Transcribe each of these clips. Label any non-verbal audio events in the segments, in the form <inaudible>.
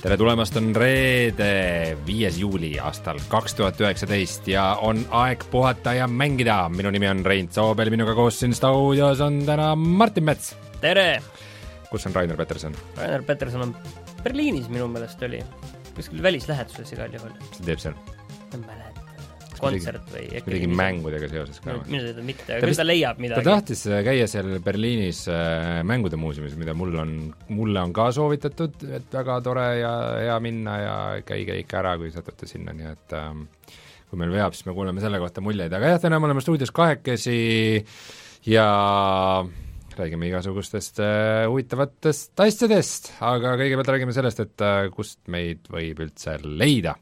tere tulemast, on reede, viies juuli aastal kaks tuhat üheksateist ja on aeg puhata ja mängida. minu nimi on Rein Soobel, minuga koos siin stuudios on täna Martin Mets. tere, kus on Rainer Peterson? Rainer Peterson on Berliinis minu meelest oli, kuskil välislähetuses igal juhul, mis ta teeb seal? ma ei mäleta, kontsert või midagi. mängudega seoses ka või? minu teada mitte, Ta aga küll ta leiab ta midagi. tahtis käia seal Berliinis äh, mängude muuseumis, mida mul on, mulle on ka soovitatud, et väga tore ja hea minna ja käige ikka ära, kui satute sinna, nii et ähm, kui meil veab, siis me kuuleme selle kohta muljeid, aga jah, täna me oleme stuudios kahekesi ja räägime igasugustest äh, huvitavatest asjadest, aga kõigepealt räägime sellest, et äh, kust meid võib üldse leida.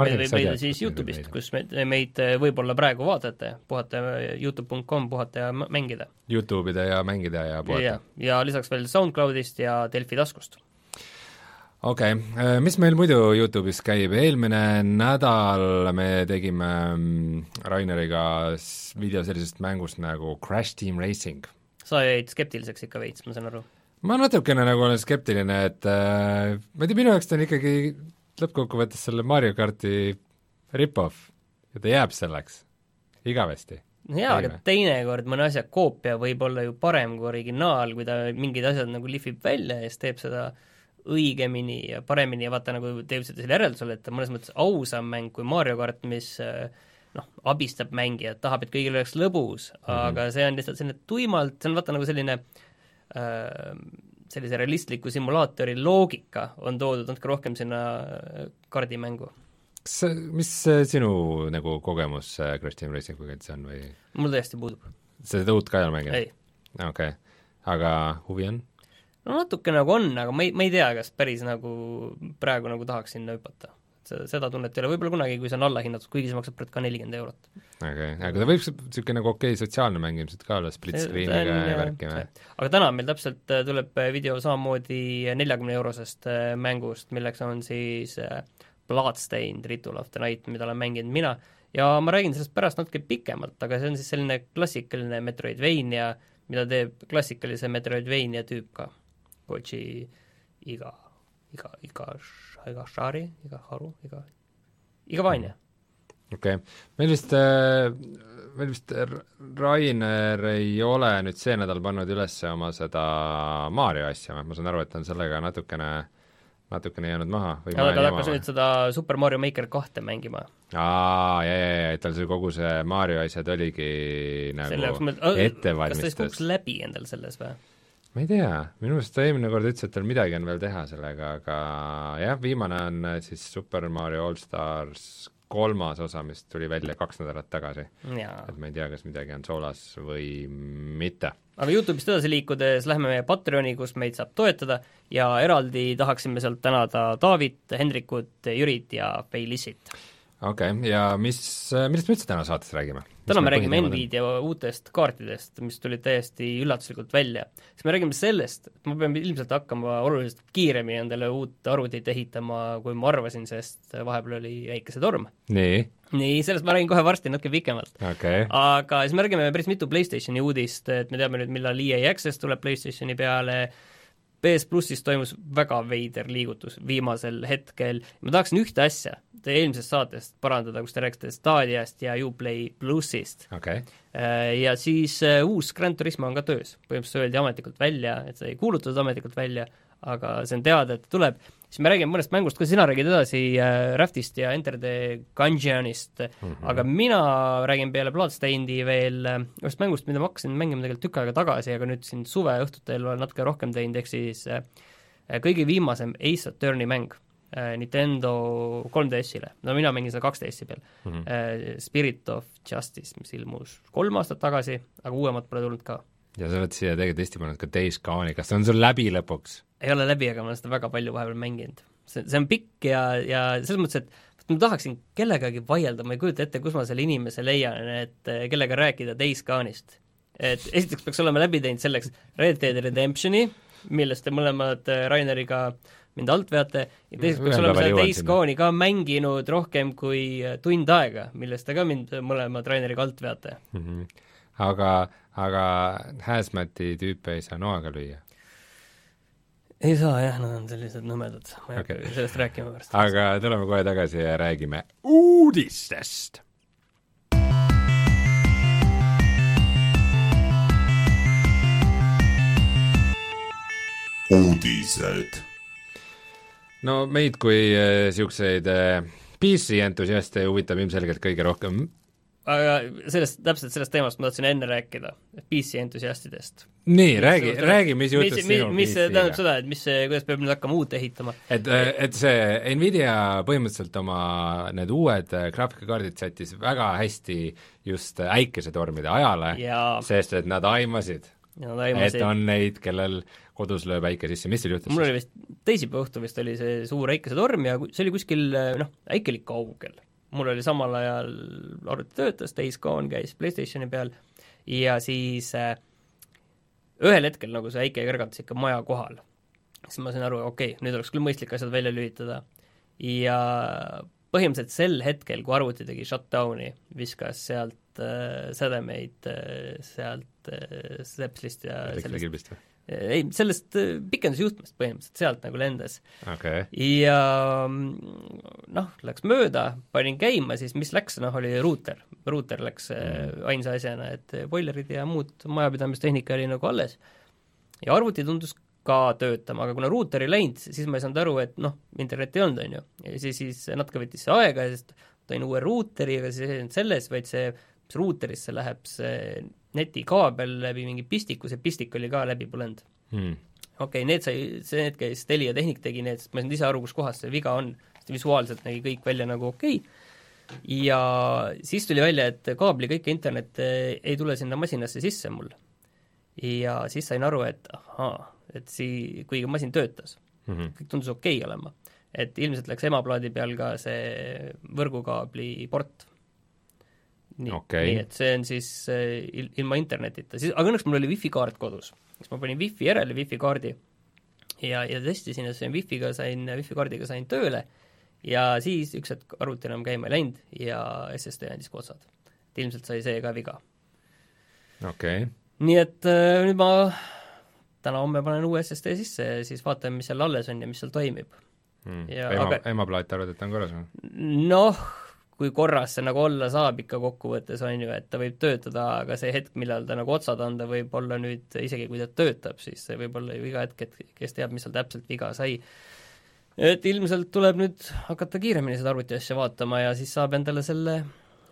Meid leida siis Youtube'ist, kus me, meid äh, võib-olla praegu vaatate, puhata, Youtube.com, puhata ja mängida. Youtube'ide ja mängida ja puhata., ja lisaks veel SoundCloudist ja Delfi taskust. okei okay., mis meil muidu Youtube'is käib, eelmine nädal me tegime mm, Raineriga video sellisest mängust nagu Crash Team Racing. sa jäid skeptiliseks ikka veits, ma saan aru. ma natukene nagu olen skeptiline, et äh, ma ei tea, minu jaoks ta on ikkagi lõppkokkuvõttes selle Mario karti rip-off ja ta jääb selleks igavesti. no jaa, aga teinekord mõne asja koopia võib olla ju parem kui originaal, kui ta mingid asjad nagu lihvib välja ja siis teeb seda õigemini ja paremini ja vaata, nagu te jõudsite selle järeldusele, et ta mõnes mõttes ausam mäng kui Mario kart, mis äh, noh, abistab mängijat, tahab, et kõigil oleks lõbus mm. -hmm. aga see on lihtsalt selline tuimalt, see on vaata nagu selline äh, sellise realistliku simulaatori loogika on toodud natuke rohkem sinna äh, kardimängu. kas, mis sinu nagu kogemus Crash Team Racinguga üldse on või mul täiesti puudub, seda uut ka ei ole mänginud? ei okei okay., aga huvi on? no natuke nagu on, aga ma ei, ma ei tea, kas päris nagu praegu nagu tahaks sinna hüpata. seda, seda tunnet ei ole, võib-olla kunagi, kui see on allahinnatud, kuigi see maksab ka nelikümmend eurot. okei, aga ta võib niisugune nagu okei sotsiaalne mäng ilmselt ka olla, split screen'iga ja värki või? aga täna meil täpselt äh, tuleb äh, video samamoodi neljakümne eurosest äh, mängust, milleks on siis äh, Bloodstained Ritual of the Night, mida olen mänginud mina ja ma räägin sellest pärast natuke pikemalt, aga see on siis selline klassikaline Metroidvania, mida teeb klassikalise Metroidvania tüüp ka, Koji iga, iga, iga, iga Shari, iga Haru, iga, iga Vanja. okei okay., meil vist äh,, meil vist Rainer ei ole nüüd see nädal pannud üles oma seda Mario asja ma saan aru, et ta on sellega natukene, natukene jäänud maha või olen ta hakkas nüüd? seda Super Mario Maker kahte mängima. aa, ja, ja, ja, et tal see kogu see Mario asjad oligi nagu mõt-, kas ta siis ettevalmistus kukkus. läbi endal selles või? Ma ei tea, minu arust ta eelmine kord ütles, et tal midagi on veel teha sellega, aga jah, viimane on äh, siis Super Mario All Stars kolmas osa, mis tuli välja kaks nädalat tagasi. et ma ei tea, kas midagi on soolas või mitte. aga Youtube'ist edasi liikudes lähme meie Patreoni, kus meid saab toetada ja eraldi tahaksime sealt tänada Taavit, Hendrikut, Jürit ja Feilissit. okei okay,, ja mis, millest me üldse täna saates räägime? Täna me räägime Nvidia uutest kaartidest, mis tulid täiesti üllatuslikult välja. siis me räägime sellest, et ma pean ilmselt hakkama oluliselt kiiremini endale uut arvutit ehitama, kui ma arvasin, sest vahepeal oli väikesetorm. nii, nii, sellest ma räägin kohe varsti natuke pikemalt. okay., aga siis me räägime päris mitu PlayStationi uudist, et me teame nüüd, millal EA Access tuleb PlayStationi peale, PS plussis toimus väga veider liigutus viimasel hetkel, ma tahaksin ühte asja teie eelmisest saatest parandada, kus te rääkisite Stadiast ja Uplay plussist. okei, Ja siis äh, uus Gran Turismo on ka töös, põhimõtteliselt öeldi ametlikult välja, et see ei kuulutatud ametlikult välja, aga see on teada, et tuleb, siis me räägime mõnest mängust, kuidas sina räägid edasi äh, Raftist ja Enter the Gungeonist mm. -hmm. aga mina räägin peale Bloodstainedi veel äh, ühest mängust, mida ma hakkasin mängima tegelikult tükk aega tagasi, aga nüüd siin suveõhtutel olen natuke rohkem teinud, ehk siis äh, kõige viimasem Ace Attorney mäng äh, Nintendo 3DS-ile, no mina mängin seda 2DS-i peal mm. -hmm. Spirit of Justice, mis ilmus kolm aastat tagasi, aga uuemat pole tulnud ka. ja sa oled siia tegelikult Eesti pannud ka Days Gone'i, kas see on sul läbi lõpuks? ei ole läbi, aga ma olen seda väga palju vahepeal mänginud. see, see on pikk ja, ja selles mõttes, et ma tahaksin kellegagi vaielda, ma ei kujuta ette, kus ma selle inimese leian, et eh, kellega rääkida Days Gone'ist. et esiteks peaks olema läbi teinud selleks Red Dead Redemptioni, millest te mõlemad äh, Raineriga mind alt veate, ja teiseks peaks olema jõuan Days. Gone'i ka mänginud rohkem kui tund aega, millest te ka mind mõlemad Raineriga alt veate. mm. -hmm. aga, aga Hazmati tüüpe ei saa noaga lüüa. ei saa jah, nad on sellised nõmedad, ma ei hakka Okei. sellest rääkima pärast. aga tuleme kohe tagasi ja räägime uudistest. uudised. No meid kui niisuguseid äh, PC entusiaste huvitab ilmselgelt kõige rohkem aga sellest, täpselt sellest teemast ma tahtsin enne rääkida, PC entusiastidest. nii, räägi, räägi, mis juhtus mis, sinul mis see tähendab seda, et mis see, kuidas peab nüüd hakkama uut ehitama? et, et see Nvidia põhimõtteliselt oma need uued äh, graafikakaardid sättis väga hästi just äh, äikesetormide ajale, sest et nad aimasid, nad et aimasid on neid, kellel kodus lööb äike sisse, mis teil juhtus mul oli vist teisipäeva õhtu vist oli see suur äikesetorm ja see oli kuskil noh, äikelik kaugel. mul oli samal ajal arvuti töötas, Days Gone käis PlayStationi peal ja siis äh, ühel hetkel nagu see äike kergatas ikka maja kohal. siis ma sain aru, okei okay,, nüüd oleks küll mõistlik asjad välja lülitada. ja põhimõtteliselt sel hetkel, kui arvuti tegi shutdown'i, viskas sealt sädemeid äh, sealt äh, Stepslist ja elektrikilbist või? ei, sellest äh, pikendusjuhtmest põhimõtteliselt, sealt nagu lendas. okay., ja mm, noh, läks mööda, panin käima, siis mis läks, noh, oli ruuter. ruuter läks mm. ainsa asjana, et boilerid ja muud majapidamistehnika oli nagu alles. ja arvuti tundus ka töötama, aga kuna ruuter ei läinud, siis ma ei saanud aru, et noh, internetti ei olnud, on ju. ja siis, siis natuke võttis see aega, sest tõin uue ruuteri, aga siis ei olnud selles, vaid see, mis ruuterisse läheb see netikaabel läbi mingi pistiku, see pistik oli ka läbi põlenud hmm. okei okay,, need sai, see, need käis Telia tehnik tegi need, sest ma ei saanud ise aru, kus kohas see viga on, sest visuaalselt nägi kõik välja nagu okei okay. ja siis tuli välja, et kaabliga ikka internet eh, ei tule sinna masinasse sisse mul. ja siis sain aru, et ahaa, et sii-, kuigi masin töötas Mm -hmm. kõik tundus okei okay olema. et ilmselt läks emaplaadi peal ka see võrgukaabli port. Nii Okei. nii et see on siis eh, il-, ilma internetita, siis, aga õnneks mul oli wifi kaart kodus. siis ma panin wifi järele, wifi kaardi ja, ja testisin ja sain wifi'ga sain, wifi kaardiga sain tööle ja siis üks hetk arvuti enam käima ei läinud ja SSD andis ka otsad. et ilmselt sai see ka viga. okei okay., nii et äh, nüüd ma täna-homme panen uue SSD sisse ja siis vaatame, mis seal alles on ja mis seal toimib. Ja ema aga..., emaplaat arvad, et on korras või? noh, kui korras see nagu olla saab ikka kokkuvõttes, on ju, et ta võib töötada, aga see hetk, millal ta nagu otsad anda, võib olla nüüd, isegi kui ta töötab, siis see võib olla ju iga hetk, et kes teab, mis seal täpselt viga sai. et ilmselt tuleb nüüd hakata kiiremini seda arvuti asja vaatama ja siis saab endale selle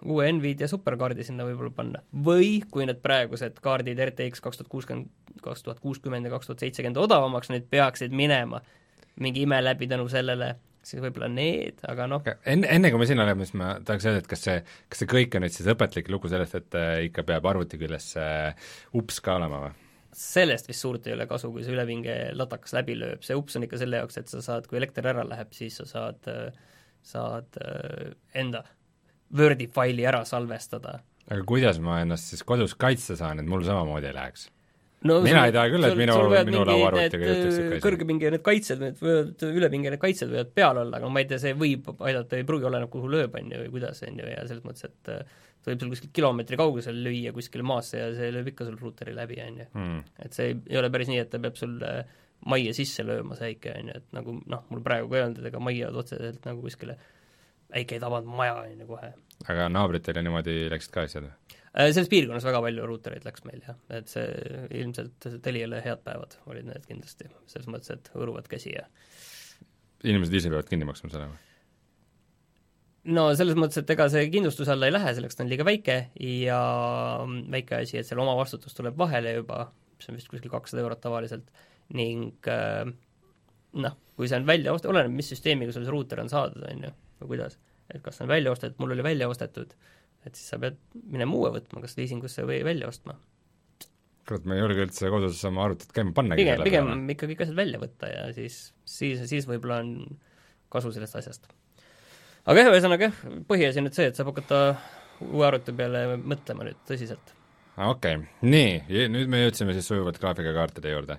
uue Nvidia superkaardi sinna võib-olla panna. või kui need praegused kaardid RTX kaks tuhat kuuskümmend, kaks tuhat kuuskümmend ja kaks tuhat seitsekümmend odavamaks nüüd peaksid minema mingi ime läbi tänu sellele, siis võib-olla need, aga noh, enne, enne kui me sinna läheme, siis ma tahaks öelda, et kas see, kas see kõik on nüüd siis õpetlik lugu sellest, et äh, ikka peab arvuti küljes see ups ka olema või? sellest vist suurt ei ole kasu, kui see ülepinge latakas läbi lööb, see ups on ikka selle jaoks, et sa saad, kui elekter ära läheb, siis sa saad, saad äh, enda Wordi faili ära salvestada. aga kuidas ma ennast siis kodus kaitsta saan, et mul samamoodi ei läheks? No Mina ei taha küll, et minu- minu lauaarvutiga juhtuks sihuke asi. kõrgepinge need kaitsed, võivad, ülepinge need kaitsed võivad peal olla, aga ma ei tea, see võib aidata, ei pruugi oleneb, kuhu lööb, on ju, või kuidas, on ju, ja selles mõttes, et äh, ta võib sul kuskil kilomeetri kaugusel lüüa kuskile maasse ja see lööb ikka sul ruuteri läbi, on ju Hmm. et see ei, ei ole päris nii, et ta peab sul äh, majja sisse lööma, see äike, on ju, et nagu noh, mul praegu ka ei olnud, et ega majja otseselt nagu kuskile äike ei tabanud maja, on ju, kohe. aga naabritel ja niimoodi läksid ka asjad või? Äh, Selles piirkonnas väga palju ruutereid läks meil jah, et see ilmselt Teliale head päevad olid need kindlasti, selles mõttes, et hõõruvad käsi ja inimesed ise peavad kinni maksma selle või? no selles mõttes, et ega see kindlustuse alla ei lähe, selleks ta on liiga väike ja väike asi, et seal omavastutus tuleb vahele juba, mis on vist kuskil kakssada eurot tavaliselt, ning äh, noh, kui see on välja ost-, oleneb, mis süsteemiga sul see ruuter on saadud, on ju, või kuidas. et kas see on välja ostetud, mul oli välja ostetud, et siis sa pead minema uue võtma, kas liisingusse või välja ostma. kurat, ma ei julge üldse kodus oma arvutit käima pannagi pigem, pigem peale. ikka kõik asjad välja võtta ja siis, siis, siis võib-olla on kasu sellest asjast. aga jah, ühesõnaga jah, põhiasi on nüüd see, et saab hakata uue arvuti peale mõtlema nüüd tõsiselt. okei okay., nii, nüüd me jõudsime siis sujuvalt graafikakaartide juurde.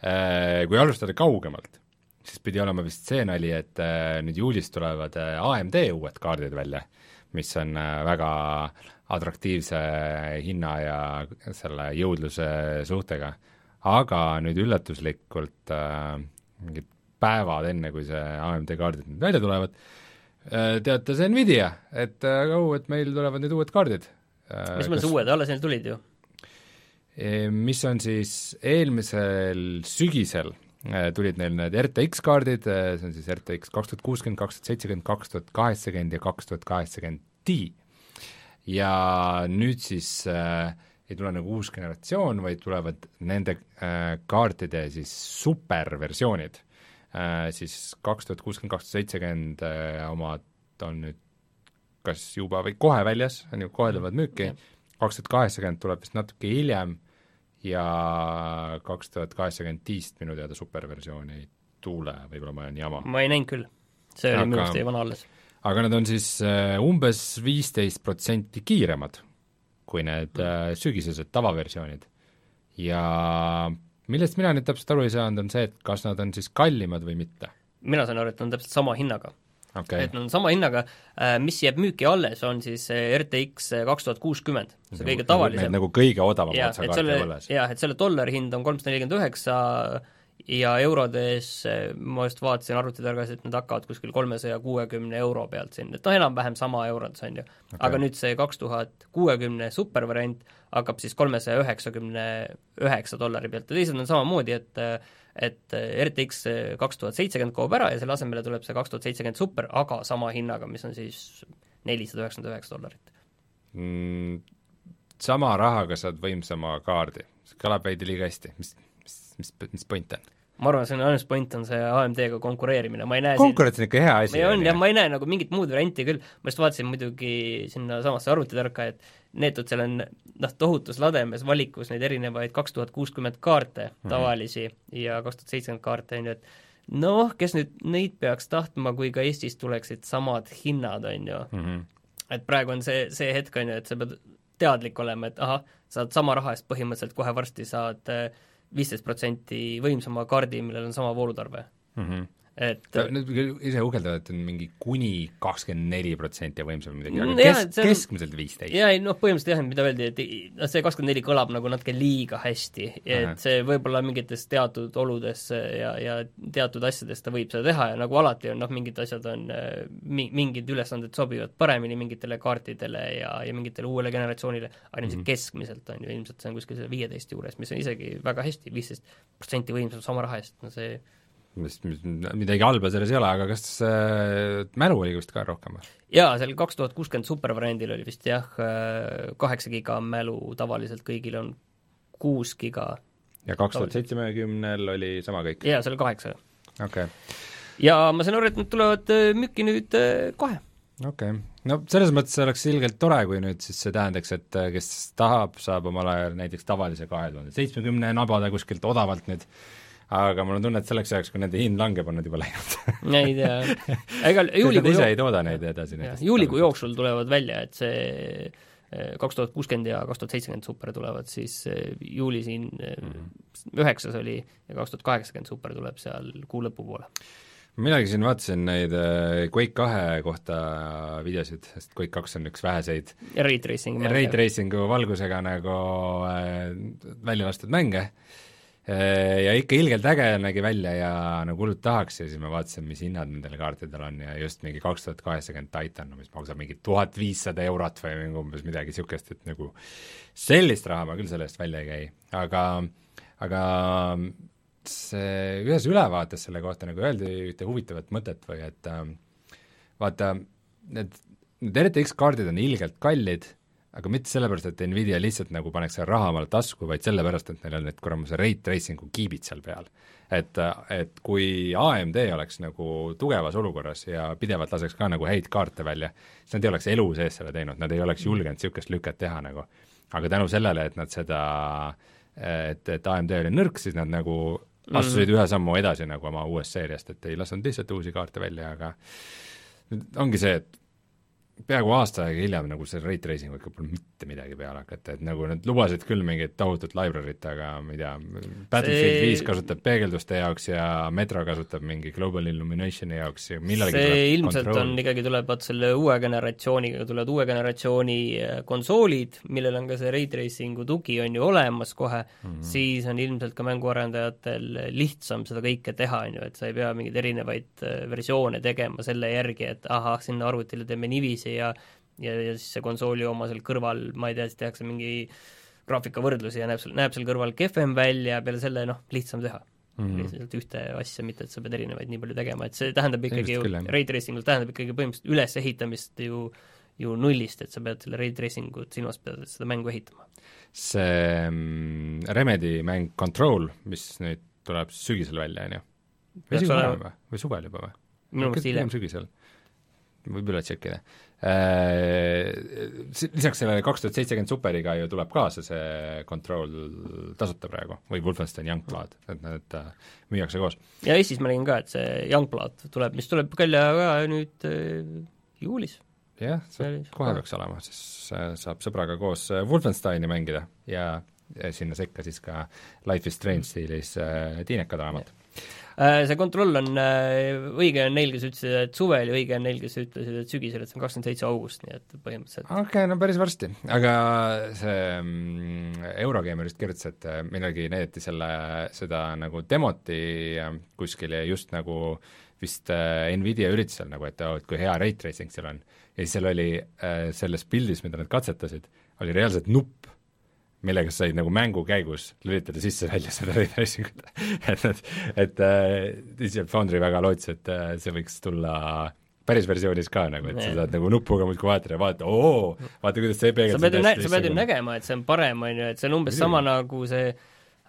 Kui alustada kaugemalt, siis pidi olema vist see nali, et nüüd juulis tulevad AMD uued kaardid välja, mis on väga atraktiivse hinna ja selle jõudluse suhtega. aga nüüd üllatuslikult äh, mingid päevad enne, kui see AMD kaardid nüüd välja tulevad äh,, teatas Nvidia, et äh, oh, et meil tulevad nüüd uued kaardid äh,. mis mõttes uued, alles neil tulid ju? mis on siis eelmisel sügisel äh, tulid neil need RTX kaardid, äh, see on siis RTX kaks tuhat kuuskümmend, kaks tuhat seitsekümmend, kaks tuhat kaheksakümmend ja kaks tuhat kaheksakümmend Ti. ja nüüd siis äh, ei tule nagu uus generatsioon, vaid tulevad nende äh, kaartide siis superversioonid. Äh,, siis kaks tuhat kuuskümmend, kaks tuhat seitsekümmend äh, omad on nüüd kas juba või kohe väljas, on ju, kohe tulevad müüki, kaks tuhat kaheksakümmend tuleb vist natuke hiljem ja kaks tuhat kaheksakümmend Ti-st minu teada superversiooni ei tule, võib-olla ma olen jama. ma ei näinud küll, see oli minu arust jäi vana alles. aga nad on siis äh, umbes viisteist protsenti kiiremad kui need mm. sügisesed tavaversioonid. ja millest mina nüüd täpselt aru ei saanud, on see, et kas nad on siis kallimad või mitte. mina saan aru, et on täpselt sama hinnaga okay.. et nad on sama hinnaga, äh, mis jääb müüki alles, on siis RTX kaks tuhat kuuskümmend, see kõige nagu- tavalisem. nagu kõige odavam otsa kaart jääb alles. jah, et selle dollari hind on kolmsada nelikümmend üheksa ja eurodes ma just vaatasin arvutitargas, et need hakkavad kuskil kolmesaja kuuekümne euro pealt siin, et noh, enam-vähem sama eurodes, on ju. Okay.. aga nüüd see kaks tuhat kuuekümne supervariant hakkab siis kolmesaja üheksakümne üheksa dollari pealt. Ja teised on samamoodi, et et RTX kaks tuhat seitsekümmend kaob ära ja selle asemele tuleb see kaks tuhat seitsekümmend super, aga sama hinnaga, mis on siis nelisada üheksakümmend üheksa dollarit mm,. Sama rahaga saad võimsama kaardi, see kõlab veidi liiga hästi, mis, mis, mis, mis point on? Ma arvan, see on ainus point, on see AMD-ga konkureerimine, ma ei näe konkurents on ikka hea asi. on jah, ma ei näe nagu mingit muud varianti küll, ma just vaatasin muidugi sinnasamasse arvutitarka, et neetud seal on noh, tohutus lademes valikus neid erinevaid kaks tuhat kuuskümmend kaarte mm -hmm. tavalisi ja kaks tuhat seitsekümmend kaarte, on ju, et noh, kes nüüd neid peaks tahtma, kui ka Eestis tuleksid samad hinnad, on ju mm. -hmm. et praegu on see, see hetk, on ju, et sa pead teadlik olema, et ahah, saad sama raha eest põhimõtteliselt kohe varsti saad äh, viisteist protsenti võimsama kaardi, millel on sama voolutarve mm. -hmm et Nad ise uhkeldavad, et on mingi kuni kakskümmend neli protsenti võimsam midagi, aga kes, on, keskmiselt viisteist. jaa, ei noh, põhimõtteliselt jah, mida öeldi, et noh, see kakskümmend neli kõlab nagu natuke liiga hästi, et see võib-olla mingites teatud oludes ja, ja teatud asjades ta võib seda teha ja nagu alati on noh, mingid asjad on, mi-, mingid ülesanded sobivad paremini mingitele kaartidele ja, ja mingitele uuele generatsioonile, aga ilmselt mm -hmm. keskmiselt on ju, ilmselt see on kuskil selle viieteist juures, mis on isegi väga hästi, viisteist protsenti võimsam sama raha eest, no see mis, mis, midagi halba selles ei ole, aga kas äh, mälu oli vist ka rohkem või? jaa, seal kaks tuhat kuuskümmend supervariandil oli vist jah, äh, kaheksa giga mälu, tavaliselt kõigil on kuus giga. ja kaks tuhat seitsmekümnel oli sama kõik? jaa, see oli kaheksa. okei okay.. ja ma saan aru, et nad tulevad äh, müüki nüüd äh, kohe. okei okay., no selles mõttes oleks ilgelt tore, kui nüüd siis see tähendaks, et kes tahab, saab omale näiteks tavalise kahe tuhande seitsmekümne nabada kuskilt odavalt nüüd aga mul on tunne, et selleks ajaks, kui nende hind langeb, on nad juba läinud ei tea, ega <laughs> juulikuu ise ei tooda neid edasi näiteks. juulikuu jooksul tulevad välja, et see eh, kaks tuhat kuuskümmend ja kaks tuhat seitsekümmend super tulevad, siis eh, juuli siin mhm. üheksas mm -hmm. oli ja kaks tuhat kaheksakümmend super tuleb seal kuu lõpupoole minagi siin vaatasin neid eh, Quake kahe kohta videosid, sest Quake kaks on üks väheseid Ray Tracingu Ray Tracingu valgusega nagu äh, välja lastud mänge Äh, ja ikka ilgelt äge nägi välja ja nagu hullult tahaks ja siis ma vaatasin, mis hinnad nendel kaartidel on ja just mingi kaks tuhat kaheksakümmend Titan, mis maksab mingi tuhat viissada eurot või mingi umbes midagi niisugust, et nagu sellist raha ma küll selle eest välja ei käi, aga, aga see ühes ülevaates selle kohta nagu öeldi ühte huvitavat mõtet või et äh, vaata, need, need RTX kaardid on ilgelt kallid aga mitte sellepärast, et Nvidia lihtsalt nagu paneks selle raha omale tasku, vaid sellepärast, et neil on need kuramuse rate tracing'u kiibid seal peal. et, et kui AMD oleks nagu tugevas olukorras ja pidevalt laseks ka nagu häid kaarte välja, siis nad ei oleks elu sees seda teinud, nad ei oleks julgenud niisugust lüket teha nagu. aga tänu sellele, et nad seda, et, et AMD oli nõrk, siis nad nagu astusid mm ühe sammu edasi nagu oma uuest seeriast, et ei lasknud lihtsalt uusi kaarte välja, aga ongi see, et peaaegu aasta aega hiljem nagu see rate tracing ikka pole mitte midagi peale hakata, et nagu nad lubasid küll mingit tohutut library't, aga ma ei tea, Battlefield See- viis kasutab peegelduste jaoks ja Metro kasutab mingi Global Illuminationi jaoks ja millalgi see ilmselt control. on ikkagi, tuleb vaat selle uue generatsiooniga, tulevad uue generatsiooni äh, konsoolid, millel on ka see ray tracing'u tugi on ju olemas kohe mm. -hmm. siis on ilmselt ka mänguarendajatel lihtsam seda kõike teha, on ju, et sa ei pea mingeid erinevaid äh, versioone tegema selle järgi, et ahah, sinna arvutile teeme niiviisi ja ja, ja siis see konsooli oma seal kõrval, ma ei tea, siis tehakse mingi graafikavõrdlusi ja näeb seal, näeb seal kõrval kehvem välja, peale selle noh, lihtsam teha Mhm. lihtsalt ühte asja, mitte et sa pead erinevaid nii palju tegema, et see tähendab ikkagi Ilmselt ju ray tracing tähendab ikkagi põhimõtteliselt ülesehitamist ju ju nullist, et sa pead selle ray tracing ut silmas pidades seda mängu ehitama. see mm, Remedi mäng Control, mis nüüd tuleb sügisel välja, on ju? või isegi varem või, või suvel juba või? minu meelest hiljem. sügisel. võib üle tšekkida. Lisaks sellele kaks tuhat seitsekümmend superiga ju tuleb kaasa see Control tasuta praegu või Wolfenstein Youngblood, et need äh, müüakse koos. ja Eestis ma nägin ka, et see Youngblood tuleb, mis tuleb välja ka nüüd äh, juulis. jah, See kohe peaks olema, siis äh, saab sõbraga koos äh, Wolfensteini mängida ja sinna sekka siis ka Life is Strange stiilis äh, tiinekad raamat. Äh, See kontroll on, äh, õige on neil, kes ütlesid, et suvel ja õige on neil, kes ütlesid, et sügisel, et see on kakskümmend seitse august, nii et põhimõtteliselt okei okay,, no päris varsti, aga see mm, Eurogeemer just kirjutas, et äh, millalgi näidati selle, seda nagu demoti kuskil ja just nagu vist äh, Nvidia üritusel nagu, et oo, et kui hea rate tracing seal on. ja siis seal oli äh, selles pildis, mida nad katsetasid, oli reaalselt nupp, millega sa said nagu mängu käigus lülitada sisse-välja seda ray tracing ut et nad, et äh, Digital Foundry väga lootis, et äh, see võiks tulla päris versioonis ka nagu, et sa Nee. saad nagu nupuga muudkui vaadata ja vaadata, oo, vaata kuidas see sa peegeldab pead ju nä-, sa pead ju nägema, et see on parem, on ju, et see on umbes Muidugi. sama nagu see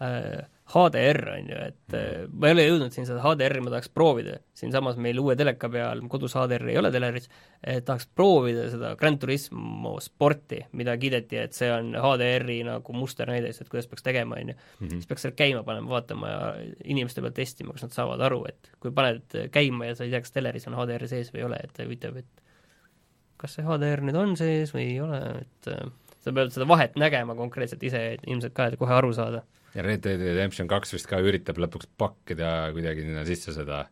äh, HDR, on ju, et äh, ma ei ole jõudnud siin seda HDR-i, ma tahaks proovida, siinsamas meil uue teleka peal, kodus HDR-i ei ole teleris, et tahaks proovida seda Grand Turismo sporti, mida kiideti, et see on HDR-i nagu musternäide, et kuidas peaks tegema, on ju. siis peaks seal käima panema, vaatama ja inimeste peal testima, kas nad saavad aru, et kui paned käima ja sa ei tea, kas teleris on HDR sees või ei ole, et huvitav, et kas see HDR nüüd on sees või ei ole, et äh, sa pead seda vahet nägema konkreetselt ise et ilmselt ka, et kohe aru saada. Ja Red Dead Redemption kaks vist ka üritab lõpuks pakkida kuidagi sinna sisse seda,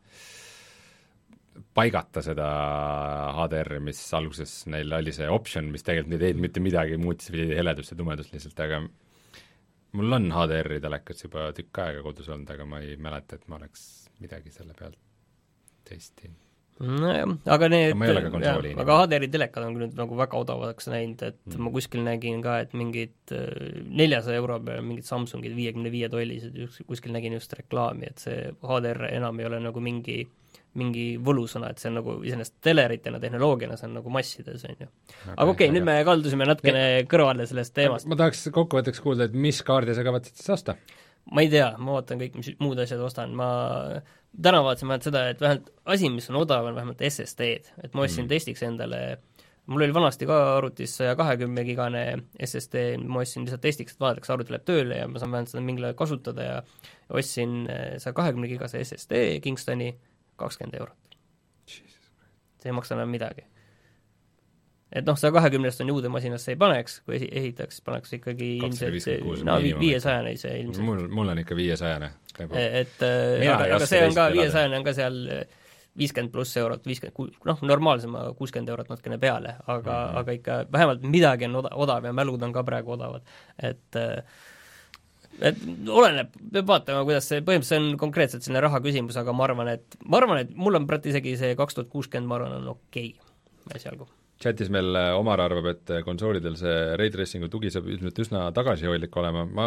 paigata seda HDR-i, mis alguses neil oli see optsioon, mis tegelikult ei teinud mitte midagi, muutis heledust ja tumedust lihtsalt, aga mul on HDR-i telekas juba tükk aega kodus olnud, aga ma ei mäleta, et ma oleks midagi selle pealt testinud. Nojah, aga need Aga HDR-i telekad on nüüd nagu väga odavaks läinud, et Mm. ma kuskil nägin ka, et mingid neljasaja euro peale mingid Samsungid viiekümne viie tollised, kuskil nägin just reklaami, et see HDR enam ei ole nagu mingi mingi võlusõna, et see on nagu iseenesest teleritena, tehnoloogiana, see on nagu massides, on ju. aga okei okay,, nüüd me kaldusime natukene kõrvale sellest teemast. ma tahaks kokkuvõtteks kuulda, et mis kaardi sa kavatsed siis osta? Ma ei tea, ma vaatan kõik, mis muud asjad ostan, ma täna vaatasin vähemalt seda, et vähemalt asi, mis on odav, on vähemalt SSD-d, et ma ostsin mm. testiks endale mul oli vanasti ka arvutis saja kahekümne gigane SSD, ma ostsin lihtsalt testiks, et vaadata, kas arvuti läheb tööle ja ma saan vähemalt seda mingil ajal kasutada ja ostsin saja kahekümne gigase SSD Kingstoni kakskümmend eurot. see ei maksa enam midagi. Et noh, saja kahekümnest on juude masinasse ei paneks, kui esi-, ehitaks, paneks ikkagi ilmselt no viiesajane see ilmselt. mul, mul on ikka viiesajane nagu. et aga, aga see on ka, viiesajane on ka seal viiskümmend pluss eurot, viiskümmend, noh, normaalsema kuuskümmend eurot natukene peale, aga mm, -hmm. aga ikka vähemalt midagi on oda-, odav ja mälud on ka praegu odavad, et et oleneb, peab vaatama, kuidas see, põhimõtteliselt see on konkreetselt selline raha küsimus, aga ma arvan, et ma arvan, et mul on praegu isegi see kaks tuhat kuuskümmend, ma arvan, on okei okay, esialgu chatis meil Omar arvab, et konsoolidel see ray tracing'u tugi saab ilmselt üsna tagasihoidlik olema, ma,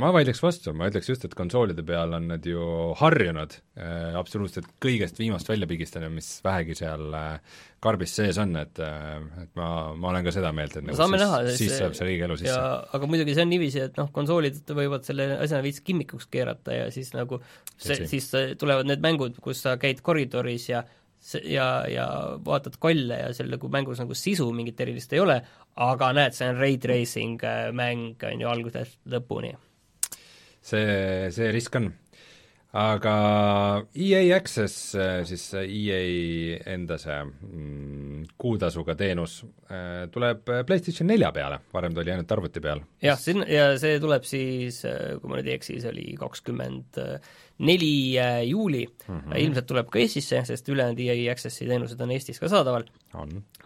ma vaidleks vastu, ma ütleks just, et konsoolide peal on nad ju harjunud äh, absoluutselt kõigest viimast välja pigistama, mis vähegi seal äh, karbis sees on, et äh, et ma, ma olen ka seda meelt, et nagu saame siis, näha, siis saab see õige elu sisse. aga muidugi see on niiviisi, et noh, konsoolid võivad selle asja veits kimmikuks keerata ja siis nagu see, siis tulevad need mängud, kus sa käid koridoris ja ja, ja vaatad kolle ja seal nagu mängus nagu sisu mingit erilist ei ole, aga näed, see on ray tracing mäng, on ju, algusest lõpuni. see, see risk on. Aga EA Access, siis see EA enda see mm, kuutasuga teenus äh, tuleb PlayStation nelja peale, varem ta oli ainult arvuti peal. jah, sinna, ja see tuleb siis, kui ma nüüd ei eksi, see oli kakskümmend neli äh, juuli mm, -hmm. ilmselt tuleb ka Eestisse, sest ülejäänud EA Accessi teenused on Eestis ka saadaval.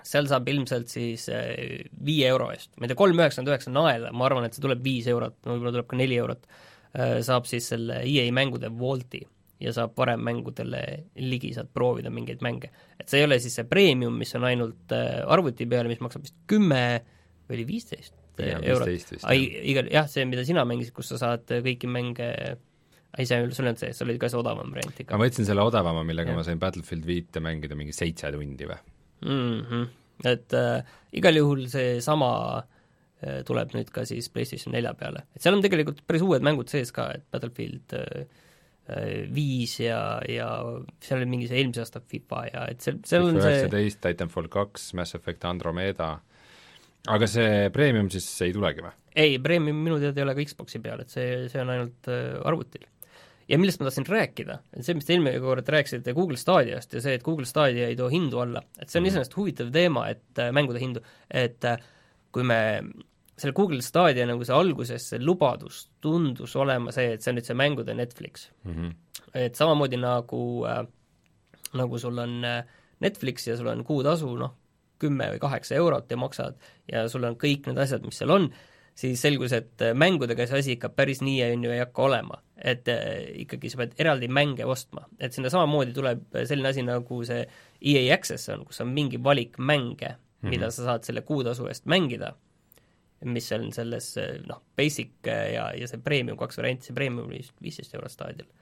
seal saab ilmselt siis äh, viie euro eest, ma ei tea, kolm üheksakümmend üheksa naela, ma arvan, et see tuleb viis eurot, võib-olla tuleb ka neli eurot Äh, saab siis selle EA mängude Vaulti ja saab varem mängudele ligi, saad proovida mingeid mänge. et see ei ole siis see premium, mis on ainult äh, arvuti peal, mis maksab vist kümme või oli viisteist eurot, igal, jah, see, mida sina mängisid, kus sa saad kõiki mänge ei, see, sul olnud see, sul oli ka see odavam variant ikka. ma võtsin selle odavama, millega ja. ma sain Battlefield viite mängida mingi seitse tundi või mm. -hmm. Et äh, igal juhul seesama äh, Äh, tuleb nüüd ka siis PlayStation nelja peale. et seal on tegelikult päris uued mängud sees ka, et Battlefield äh, äh, viis ja, ja seal oli mingi see eelmise aasta FIFA ja et seal, seal on see üheksateist, Titanfall kaks, Mass Effect Andromeda, aga see premium siis ei tulegi või? ei, premium minu teada ei ole ka Xboxi peal, et see, see on ainult äh, arvutil. ja millest ma tahtsin rääkida, see, mis te eelmine kord rääkisite Google Stadiast ja see, et Google Stadia ei too hindu alla, et see on mm iseenesest huvitav teema, et äh, mängude hindu, et äh, kui me selle Google Stadia nagu see alguses, see lubadus tundus olema see, et see on nüüd see mängude Netflix mm. -hmm. et samamoodi nagu äh,, nagu sul on äh, Netflix ja sul on kuutasu, noh, kümme või kaheksa eurot ja maksad ja sul on kõik need asjad, mis seal on, siis selgus, et äh, mängudega see asi ikka päris nii on ju ei hakka olema. et äh, ikkagi sa pead eraldi mänge ostma, et sinna samamoodi tuleb selline asi, nagu see EA Access on, kus on mingi valik mänge mm, -hmm. mida sa saad selle kuutasu eest mängida mis on selles noh, basic ja, ja see premium kaks varianti, see premium oli vist viisteist eurot staadionil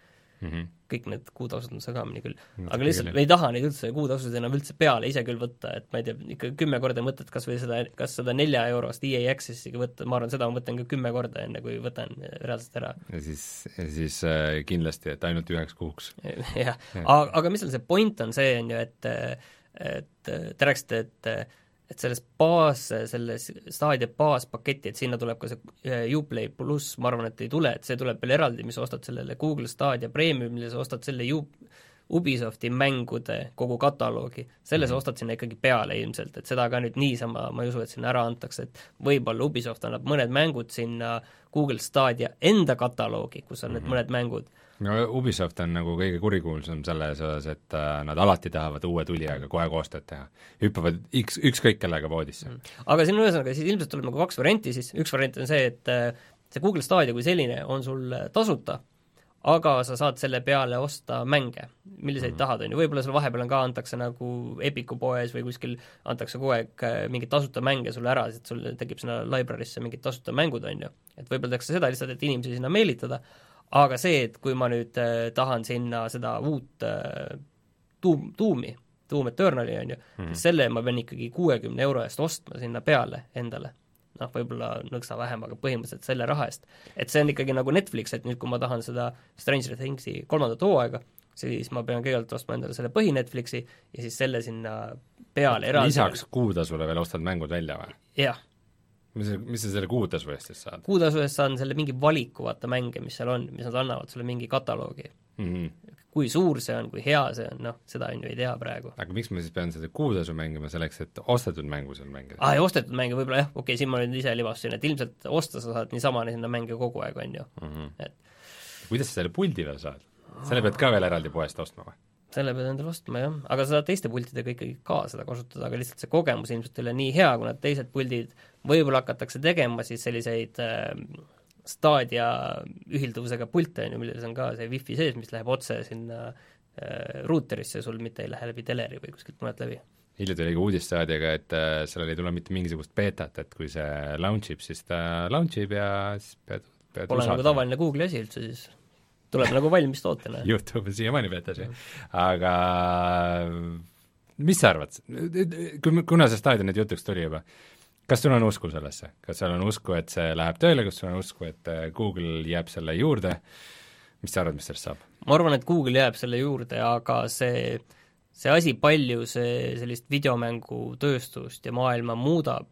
mm. -hmm. kõik need kuutasud on segamini küll no,. aga lihtsalt me ei taha neid üldse, kuutasusid enam üldse peale ise küll võtta, et ma ei tea, ikka kümme korda mõtled kas või seda, kas seda nelja eurost EA Access'i võtta, ma arvan, seda ma mõtlen ka kümme korda, enne kui võtan reaalselt ära. ja siis, siis äh, kindlasti, et ainult üheks kuuks. <laughs> jah, aga, aga mis seal see point on see, on ju, et et te rääkisite, et et selles baas, selles Stadia baaspaketti, et sinna tuleb ka see Uplay pluss, ma arvan, et ei tule, et see tuleb veel eraldi, mis ostad sellele Google Stadia Premiumile, sa ostad selle U-, Ubisofti mängude kogu kataloogi, selle mm -hmm. sa mhm. ostad sinna ikkagi peale ilmselt, et seda ka nüüd niisama ma ei usu, et sinna ära antakse, et võib-olla Ubisoft annab mõned mängud sinna Google Stadia enda kataloogi, kus on mm -hmm. need mhm. mõned mängud no Ubisoft on nagu kõige kurikuulsam selles osas, et äh, nad alati tahavad uue tulijaga kohe koostööd teha. hüppavad üks, ükskõik kellega voodisse mm.. aga siin ühesõnaga siis ilmselt tuleb nagu kaks varianti siis, üks variant on see, et äh, see Google Stadia kui selline on sul äh, tasuta, aga sa saad selle peale osta mänge, milliseid mm. tahad, on ju, võib-olla seal vahepeal on ka, antakse nagu Epiku poes või kuskil antakse kogu aeg mingeid tasuta mänge sulle ära, et sul tekib sinna library'sse mingid tasuta mängud, on ju. et võib-olla tehakse seda lihtsalt, et inimesi sinna meelitada, aga see, et kui ma nüüd äh, tahan sinna seda uut äh, tuum, tuumi, Doom Eternali on ju mm, -hmm. selle ma pean ikkagi kuuekümne euro eest ostma sinna peale endale. noh, võib-olla nõksa vähem, aga põhimõtteliselt selle raha eest. et see on ikkagi nagu Netflix, et nüüd, kui ma tahan seda Stranger Thingsi kolmandat hooaega, siis ma pean kõigepealt ostma endale selle põhi Netflixi ja siis selle sinna peale eraldi lisaks kuutasule veel ostad mängud välja või? jah mis, mis sa selle kuutasu eest siis saad? kuutasu eest saan selle mingi valiku, vaata, mänge, mis seal on, mis nad annavad sulle mingi kataloogi mm. -hmm. kui suur see on, kui hea see on, noh, seda on ju ei tea praegu. aga miks ma siis pean seda kuutasu mängima selleks, et ostetud mängu seal mängida? aa, ja ostetud mänge võib-olla jah, okei okay,, siin ma nüüd ise libastasin, et ilmselt osta sa saad niisama sinna mänge kogu aeg, on ju mm, -hmm. et kuidas sa selle puldi veel saad? selle pead ka veel eraldi poest ostma või? Selle pead endale ostma, jah, aga sa saad teiste pultidega ikkagi ka seda kasutada, aga lihtsalt see kogemus ilmselt ei ole nii hea, kuna teised puldid võib-olla hakatakse tegema siis selliseid äh, Stadia ühilduvusega pilte, on ju, milles on ka see wifi sees, mis läheb otse sinna äh, ruuterisse, sul mitte ei lähe läbi teleri või kuskilt mujalt läbi. Hiljuti oli ka uudis Stadiaga, et äh, sellel ei tule mitte mingisugust beetat, et kui see launch ib, siis ta launch ib ja siis pead, pead Pole nagu tavaline Google'i asi üldse siis tuleb nagu valmis tootena. juhtub siiamaani ju, aga mis sa arvad, kui, kuna see staadion nüüd jutuks tuli juba, kas sul on usku sellesse, kas sul on usku, et see läheb tööle, kas sul on usku, et äh, Google jääb selle juurde, mis sa arvad, mis sellest saab? ma arvan, et Google jääb selle juurde, aga see, see asi, palju see sellist videomängutööstust ja maailma muudab,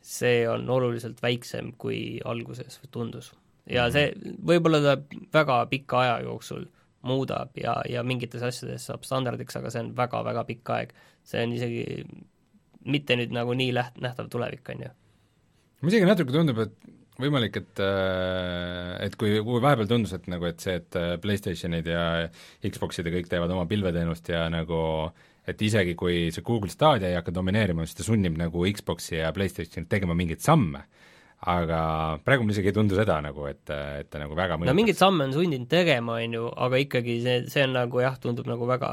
see on oluliselt väiksem, kui alguses tundus ja see, võib-olla ta väga pika aja jooksul muudab ja, ja mingites asjades saab standardiks, aga see on väga-väga pikk aeg. see on isegi mitte nüüd nagu nii läht-, nähtav tulevik, on ju. mulle isegi natuke tundub, et võimalik, et et kui, kui vahepeal tundus, et nagu, et see, et PlayStationid ja Xboxid ja kõik teevad oma pilveteenust ja nagu et isegi kui see Google Stadia ei hakka domineerima, siis ta sunnib nagu Xboxi ja PlayStationit tegema mingeid samme aga praegu mul isegi ei tundu seda nagu, et, et ta nagu väga no mingeid samme on sundinud tegema, on ju, aga ikkagi see, see on nagu jah, tundub nagu väga,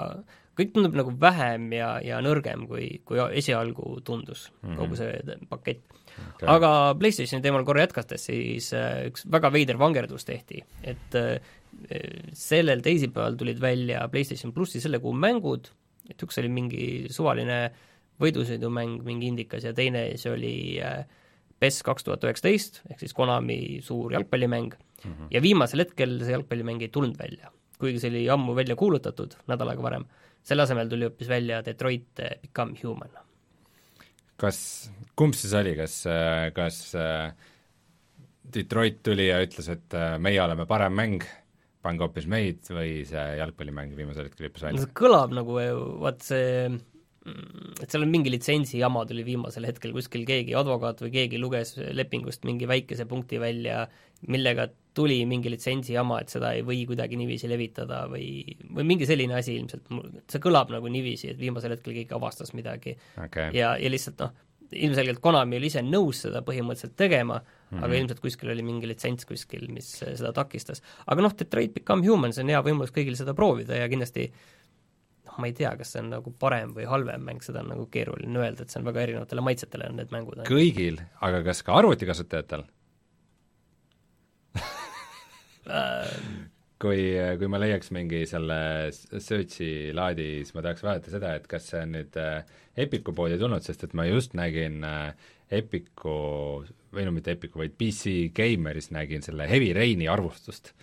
kõik tundub nagu vähem ja, ja nõrgem, kui, kui esialgu tundus mm, -hmm. kogu see pakett. Okay.. aga PlayStationi teemal korra jätkates, siis äh, üks väga veider vangerdus tehti, et äh, sellel teisipäeval tulid välja PlayStation plussi selle kuu mängud, et üks oli mingi suvaline võidusõidumäng, mingi indikas, ja teine siis oli äh, PES kaks tuhat üheksateist, ehk siis Konami suur jalgpallimäng mm, -hmm. ja viimasel hetkel see jalgpallimäng ei tulnud välja. kuigi see oli ammu välja kuulutatud, nädal aega varem, selle asemel tuli hoopis välja Detroit Become Human. kas, kumb siis oli, kas, kas Detroit tuli ja ütles, et meie oleme parem mäng, pange hoopis meid, või see jalgpallimäng viimasel hetkel hüppas välja? see kõlab nagu, vaat see et seal on mingi litsentsi jama tuli viimasel hetkel, kuskil keegi advokaat või keegi luges lepingust mingi väikese punkti välja, millega tuli mingi litsentsi jama, et seda ei või kuidagi niiviisi levitada või, või mingi selline asi ilmselt, see kõlab nagu niiviisi, et viimasel hetkel keegi avastas midagi okay. ja, ja lihtsalt noh, ilmselgelt Konami oli ise nõus seda põhimõtteliselt tegema mm, -hmm. aga ilmselt kuskil oli mingi litsents kuskil, mis seda takistas. aga noh, Detroit Become Human, see on hea võimalus kõigil seda proovida ja kindlasti äh, ma ei tea, kas see on nagu parem või halvem mäng, seda on nagu keeruline öelda, et see on väga erinevatele maitsetele, on need mängud. kõigil, aga kas ka arvutikasutajatel kui, kui ma leiaks mingi selle search'i laadi, siis ma tahaks vaadata seda, et kas see on nüüd äh, Epiku poodi tulnud, sest et ma just nägin äh, Epiku, või no mitte Epiku, vaid PC Gameris nägin selle Heavy Raini arvustust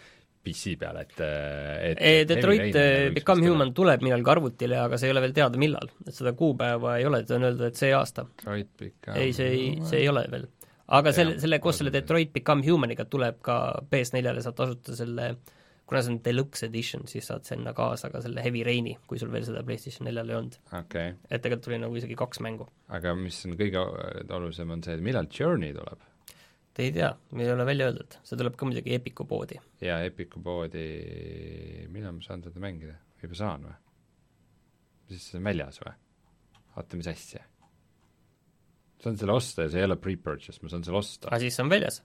PC peal, et, et e, Detroit äh, Become Human tuleb millalgi arvutile, aga see ei ole veel teada, millal. et seda kuupäeva ei ole, ta on öeldud, et see aasta. ei, see ei, see ei ole veel. aga selle, selle, koos selle Detroit Become Humaniga tuleb ka PS4-le, saad tasuta selle kuna see on deluxe edition, siis saad sinna kaasa ka selle Heavy Raini, kui sul veel seda PlayStation neljal ei olnud okay.. et tegelikult tuli nagu isegi kaks mängu. aga mis on kõige olulisem, on see, et millal Journey tuleb? Ei tea, ei ole välja öeldud, see tuleb ka muidugi Epiku poodi. jaa, Epiku poodi, millal ma saan seda mängida, juba saan või? siis see on väljas või? oota, mis asja? saan selle osta ja see ei ole pre-purchase, ma saan selle osta. aa, siis see on väljas?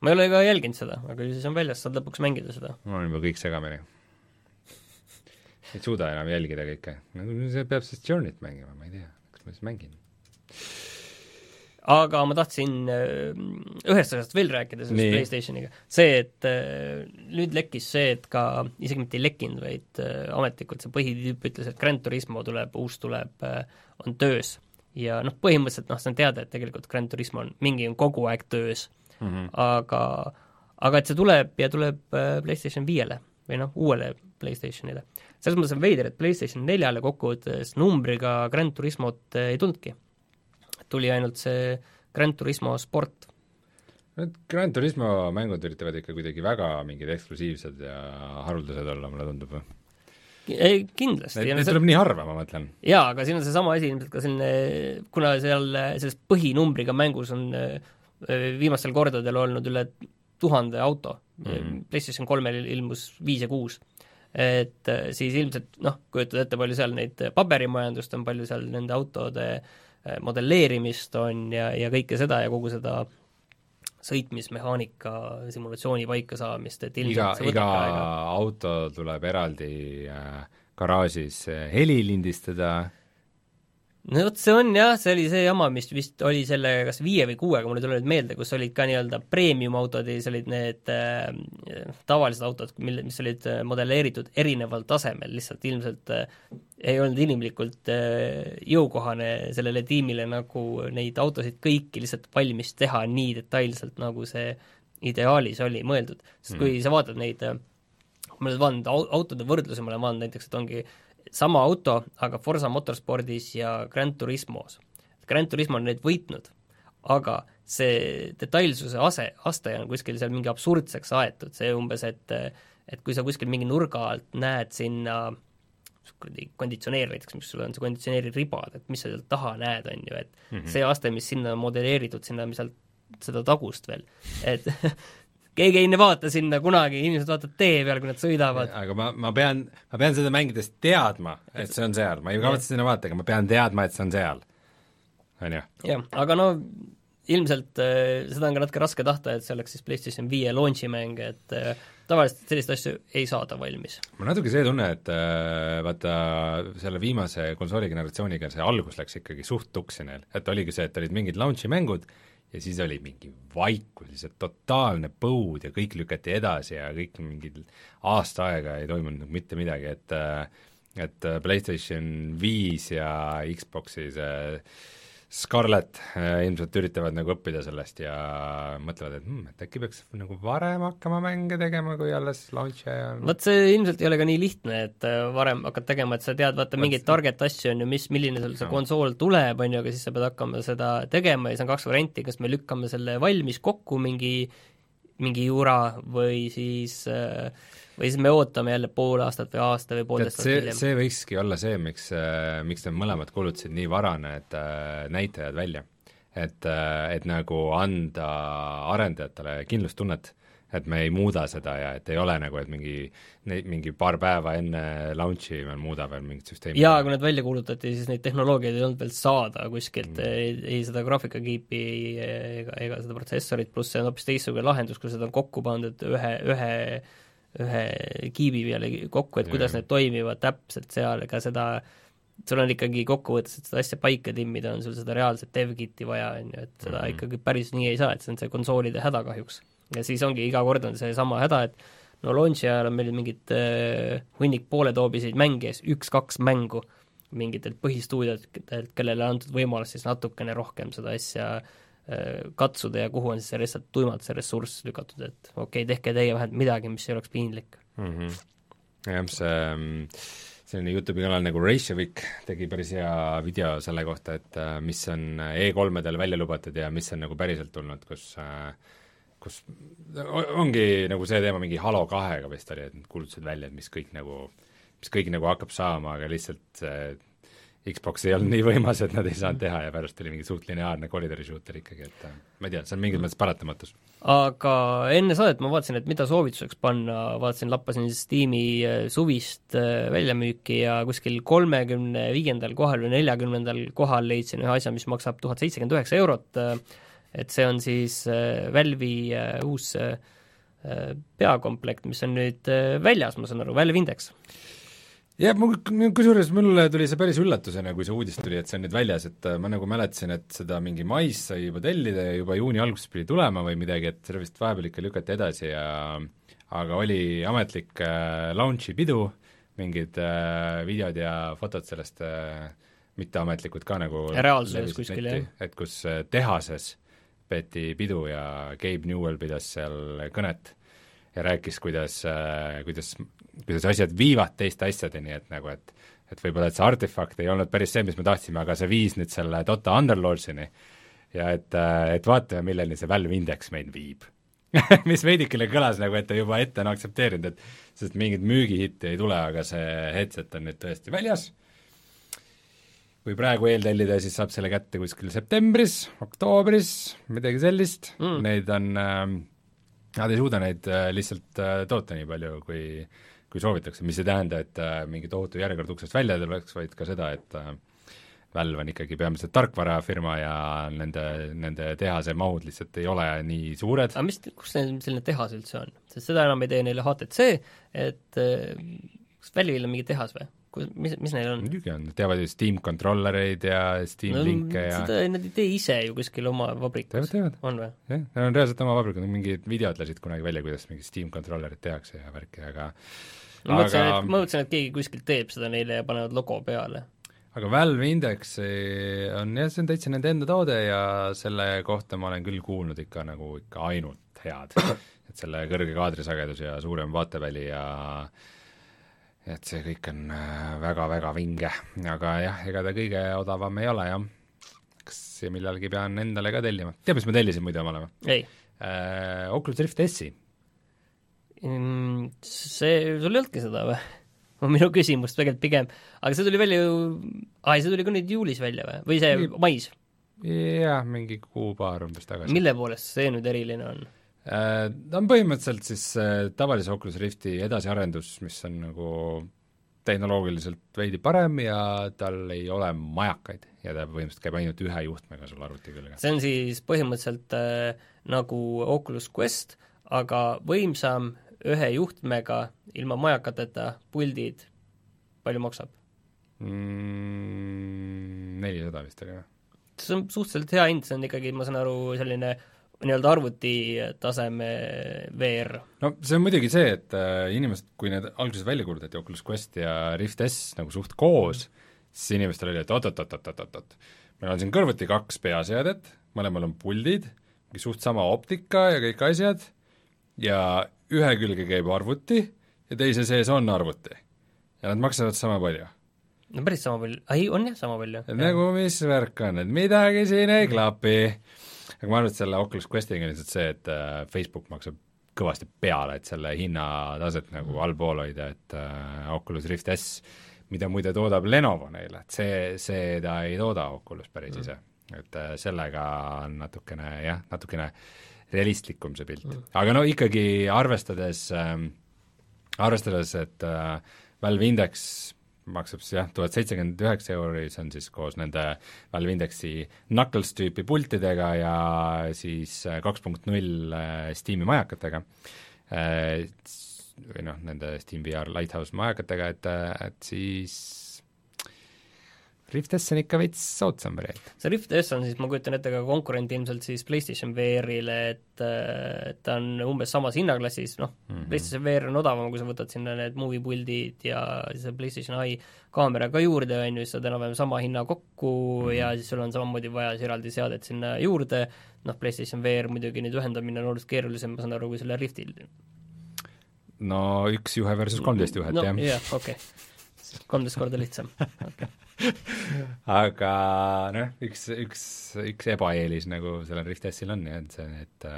ma ei ole ka jälginud seda, aga siis on väljas, saad lõpuks mängida seda. mul on juba kõik segamini. ei suuda enam jälgida kõike, no see peab siis Journey't mängima, ma ei tea, kas ma siis mängin aga ma tahtsin äh, ühest asjast veel rääkida sellest Nii. PlayStationiga. see, et äh, nüüd lekkis see, et ka, isegi mitte ei lekkinud, vaid äh, ametlikult see põhitüüp ütles, et Grand Turismo tuleb, uus tuleb, on töös. ja noh, põhimõtteliselt noh, see on teada, et tegelikult Grand Turismo on, mingi on kogu aeg töös mm, -hmm. aga aga et see tuleb ja tuleb PlayStation viiele või noh, uuele PlayStationile. selles mõttes on veider, et PlayStation neljale kokkuvõttes numbriga Grand Turismot ei tulnudki tuli ainult see Grand Turismo sport. Need Grand Turismo mängud üritavad ikka kuidagi väga mingid eksklusiivsed ja haruldased olla, mulle tundub või? ei, kindlasti. Neid tuleb nii harva, ma mõtlen. jaa, aga siin on seesama asi ilmselt ka selline, kuna seal selles põhinumbriga mängus on viimastel kordadel olnud üle tuhande auto mm, -hmm. PlayStation kolmel ilmus viis ja kuus, et äh, siis ilmselt noh, kujutad ette, palju seal neid paberimajandust on, palju seal nende autode Äh, modelleerimist on ja, ja kõike seda ja kogu seda sõitmismehaanika simulatsiooni paika saamist, et ilmselt iga, iga auto tuleb eraldi äh, garaažis äh, heli lindistada no vot, see on jah, see oli see jama, mis vist oli selle kas viie või kuuega, mul ei tule nüüd meelde, kus olid ka nii-öelda premium-autod ja siis olid need äh, tavalised autod, mille, mis olid äh, modelleeritud erineval tasemel, lihtsalt ilmselt äh, ei olnud inimlikult äh, jõukohane sellele tiimile nagu neid autosid kõiki lihtsalt valmis teha nii detailselt, nagu see ideaalis oli mõeldud. sest kui mm. sa vaatad neid äh, ma olen vaadanud autode võrdluse, ma olen vaadanud näiteks, et ongi äh, sama auto, aga Forsa Motorspordis ja Grand Turismos. Grand Turismo on neid võitnud, aga see detailsuse ase, aste on kuskil seal mingi absurdseks aetud, see umbes, et et kui sa kuskil mingi nurga alt näed sinna kuradi konditsioneer näiteks, mis sul on, see konditsioneeri ribad, et mis sa sealt taha näed, on ju, et mm -hmm. see aste, mis sinna on modelleeritud, sinna, mis sealt, seda tagust veel, et <laughs> keegi ei vaata sinna kunagi, inimesed vaatavad tee peal, kui nad sõidavad. aga ma, ma pean, ma pean seda mängides teadma, et see on seal, ma ei kavatse sinna vaadata, aga ma pean teadma, et see on seal. on ju? jah, aga no ilmselt äh, seda on ka natuke raske tahta, et see oleks siis PlayStation viie launch'i mäng, et äh, tavaliselt selliseid asju ei saada valmis. mul natuke see tunne, et äh, vaata, selle viimase konsooligeneratsiooniga see algus läks ikkagi suht tuksi neil, et oligi see, et olid mingid launch'i mängud ja siis oli mingi vaikus, lihtsalt totaalne põud ja kõik lükati edasi ja kõik mingid aasta aega ei toimunud nagu mitte midagi, et et PlayStation viis ja Xbox'i see Scarlett äh, ilmselt üritavad nagu õppida sellest ja mõtlevad, et hmm, et äkki peaks nagu varem hakkama mänge tegema, kui alles launch'i ajal vot see ilmselt ei ole ka nii lihtne, et äh, varem hakkad tegema, et sa tead vaata mingeid target asju, on ju, mis, milline sul see no. konsool tuleb, on ju, aga siis sa pead hakkama seda tegema ja siis on kaks varianti, kas me lükkame selle valmis kokku mingi mingi jura või siis äh, või siis me ootame jälle pool aastat või aasta või poolteist aastat hiljem. see võikski olla see, miks, äh, miks nad mõlemad kuulutasid nii vara need äh, näitajad välja. et, äh, et nagu anda arendajatele kindlustunnet, et me ei muuda seda ja et ei ole nagu, et mingi, mingi paar päeva enne launch'i me muuda veel mingit süsteemi. jaa, kui need välja kuulutati, siis neid tehnoloogiaid ei olnud veel saada kuskilt mm., ei, ei seda graafikakiipi ega, ega seda protsessorit, pluss see on hoopis teistsugune lahendus, kui seda on kokku pandud ühe, ühe ühe kiibi peale kokku, et kuidas need toimivad täpselt seal, ega seda sul on ikkagi kokkuvõttes, et seda asja paika timmida, on sul seda reaalset dev-kit'i vaja, on ju, et seda mm -hmm. ikkagi päris nii ei saa, et see on see konsoolide häda kahjuks. ja siis ongi iga kord on seesama häda, et no launch'i ajal on meil mingid äh, hunnik pooletoobiseid mänge, üks-kaks mängu mingitelt põhistuudiotelt, kellele antud võimalus siis natukene rohkem seda asja Äh, katsuda ja kuhu on siis lihtsalt tuimalt see ressurss lükatud, et okei okay,, tehke teie vähemalt midagi, mis ei oleks piinlik mm. -hmm. jah, see mm, selline Youtube'i kanal nagu Reisjavik tegi päris hea video selle kohta, et äh, mis on E3-del välja lubatud ja mis on nagu päriselt tulnud, kus äh, kus ongi nagu see teema mingi Halo kahega vist oli, et nad kuulutasid välja, et mis kõik nagu, mis kõik nagu hakkab saama, aga lihtsalt see Xbox ei olnud nii võimas, et nad ei saanud teha ja pärast oli mingi suht lineaarne koridori shooter ikkagi, et äh, ma ei tea, see on mingis mõttes paratamatus. aga enne saadet ma vaatasin, et mida soovituseks panna, vaatasin, lappasin Steam'i äh, suvist äh, väljamüüki ja kuskil kolmekümne viiendal kohal või neljakümnendal kohal leidsin ühe asja, mis maksab tuhat seitsekümmend üheksa eurot, et see on siis Valve'i uus peakomplekt, mis on nüüd väljas, ma saan aru, Valve Index jah, mul, kusjuures mulle tuli see päris üllatusena, kui see uudis tuli, et see on nüüd väljas, et äh, ma nagu mäletasin, et seda mingi mais sai juba tellida ja juba juuni alguses pidi tulema või midagi, et selle vist vahepeal ikka lükati edasi ja aga oli ametlik äh, launch'i pidu, mingid äh, videod ja fotod sellest äh, mitteametlikud ka nagu reaalsuses kuskil, jah. et kus äh, tehases peeti pidu ja Gabe Newell pidas seal kõnet ja rääkis, kuidas äh,, kuidas kuidas asjad viivad teiste asjadeni, et nagu, et et võib-olla, et see artefakt ei olnud päris see, mis me tahtsime, aga see viis nüüd selle Dota Underlordsini ja et, et vaatame, milleni see Valve Index meid viib <laughs> mis veidikene kõlas nagu, et ta juba ette on aktsepteerinud, et sest mingit müügihitti ei tule, aga see headset on nüüd tõesti väljas, kui praegu eeltellida, siis saab selle kätte kuskil septembris, oktoobris, midagi sellist mm., neid on äh,, nad ei suuda neid äh, lihtsalt äh, toota nii palju, kui kui soovitakse, mis ei tähenda, et äh, mingi tohutu järjekord uksest välja tuleks, vaid ka seda, et äh, Valve on ikkagi peamiselt tarkvarafirma ja nende, nende tehase mahud lihtsalt ei ole nii suured. aga mis, kus neil selline tehas üldse on? sest seda enam ei tee neile HTC, et äh, kas Valve'il on mingi tehas või? mis, mis neil on? muidugi on, teevad ju Steam controllereid ja Steam no, Linke ja seda nad ei tee ise ju kuskil oma vabrikus. on või? jah, neil on reaalselt oma vabrikud, mingid videod lasid kunagi välja, kuidas mingid Steam controllerid tehakse ja värki, aga ma mõtlesin aga..., et, ma mõtlesin, et keegi kuskilt teeb seda neile ja panevad logo peale. aga Valve Index on jah, see on täitsa nende enda toode ja selle kohta ma olen küll kuulnud ikka nagu ikka ainult head. <laughs> et selle kõrge kaadrisagedus ja suurem vaateväli ja et see kõik on väga-väga äh, vinge, aga jah, ega ta kõige odavam ei ole jah. kas millalgi pean endale ka tellima, tead, mis ma tellisin muidu omale või? ei äh,. Oculus Rift S-i see, sul ei olnudki seda või? <laughs> on minu küsimus tegelikult pigem, aga see tuli välja ju, aa ei, see tuli ka nüüd juulis välja või, või see Nii- mais? jah, mingi kuu-paar umbes tagasi. mille poolest see nüüd eriline on? Äh, ta on põhimõtteliselt siis äh, tavalise Oculus Rifti edasiarendus, mis on nagu tehnoloogiliselt veidi parem ja tal ei ole majakaid ja ta põhimõtteliselt käib ainult ühe juhtmega sul arvuti külge. see on siis põhimõtteliselt äh, nagu Oculus Quest, aga võimsam, ühe juhtmega, ilma majakateta, puldid, palju maksab? mm,. Nelisada vist oli või? see on suhteliselt hea hind, see on ikkagi, ma saan aru, selline nii-öelda arvuti taseme VR. no see on muidugi see, et äh, inimesed, kui need alguses välja kuulutati, Oculus Quest ja Rift S nagu suht koos, siis inimestel oli, et oot-oot-oot-oot-oot-oot, meil on siin kõrvuti kaks peaseadet, mõlemal on puldid, suht sama optika ja kõik asjad, ja ühe külge käib arvuti ja teise sees on arvuti. ja nad maksavad sama palju. no päris sama palju, ei, on jah, sama palju. nagu mis värk on, et midagi siin ei klapi. aga ma arvan, et selle Oculus Questiga on lihtsalt see, et äh, Facebook maksab kõvasti peale, et selle hinnataset nagu allpool hoida, et äh, Oculus Rift S, mida muide toodab Lenovo neile, et see, see ta ei tooda Oculus päris ise. et äh, sellega on natukene jah, natukene realistlikum see pilt. Mm.. aga no ikkagi arvestades ähm,, arvestades, et äh, Valve Index maksab siis jah, tuhat seitsekümmend üheksa euri, see on siis koos nende Valve Indexi Knuckles tüüpi pultidega ja siis äh, kaks punkt null äh, Steam'i majakatega, või noh, nende SteamVR Lighthouse majakatega, et, et siis Rift S on ikka veits soodsam variant. see Rift S on siis, ma kujutan ette, ka konkurent ilmselt siis PlayStation VR-ile, et äh, et ta on umbes samas hinnaklassis, noh mm -hmm. PlayStation VR on odavam, kui sa võtad sinna need moviepuldid ja siis see PlayStation Eye kaamera ka juurde, on ju, siis saad enam-vähem sama hinna kokku mm -hmm. ja siis sul on samamoodi vaja siis eraldi seadet sinna juurde, noh, PlayStation VR muidugi nüüd ühendamine on oluliselt keerulisem, ma saan aru, kui selle Riftil. no üks juhe versus kolmteist juhet no, jah. jah, okei okay. Kolmteist korda lihtsam, okay <laughs> aga noh, üks, üks, üks ebaeelis nagu sellel Rift S-il on jah, et see, et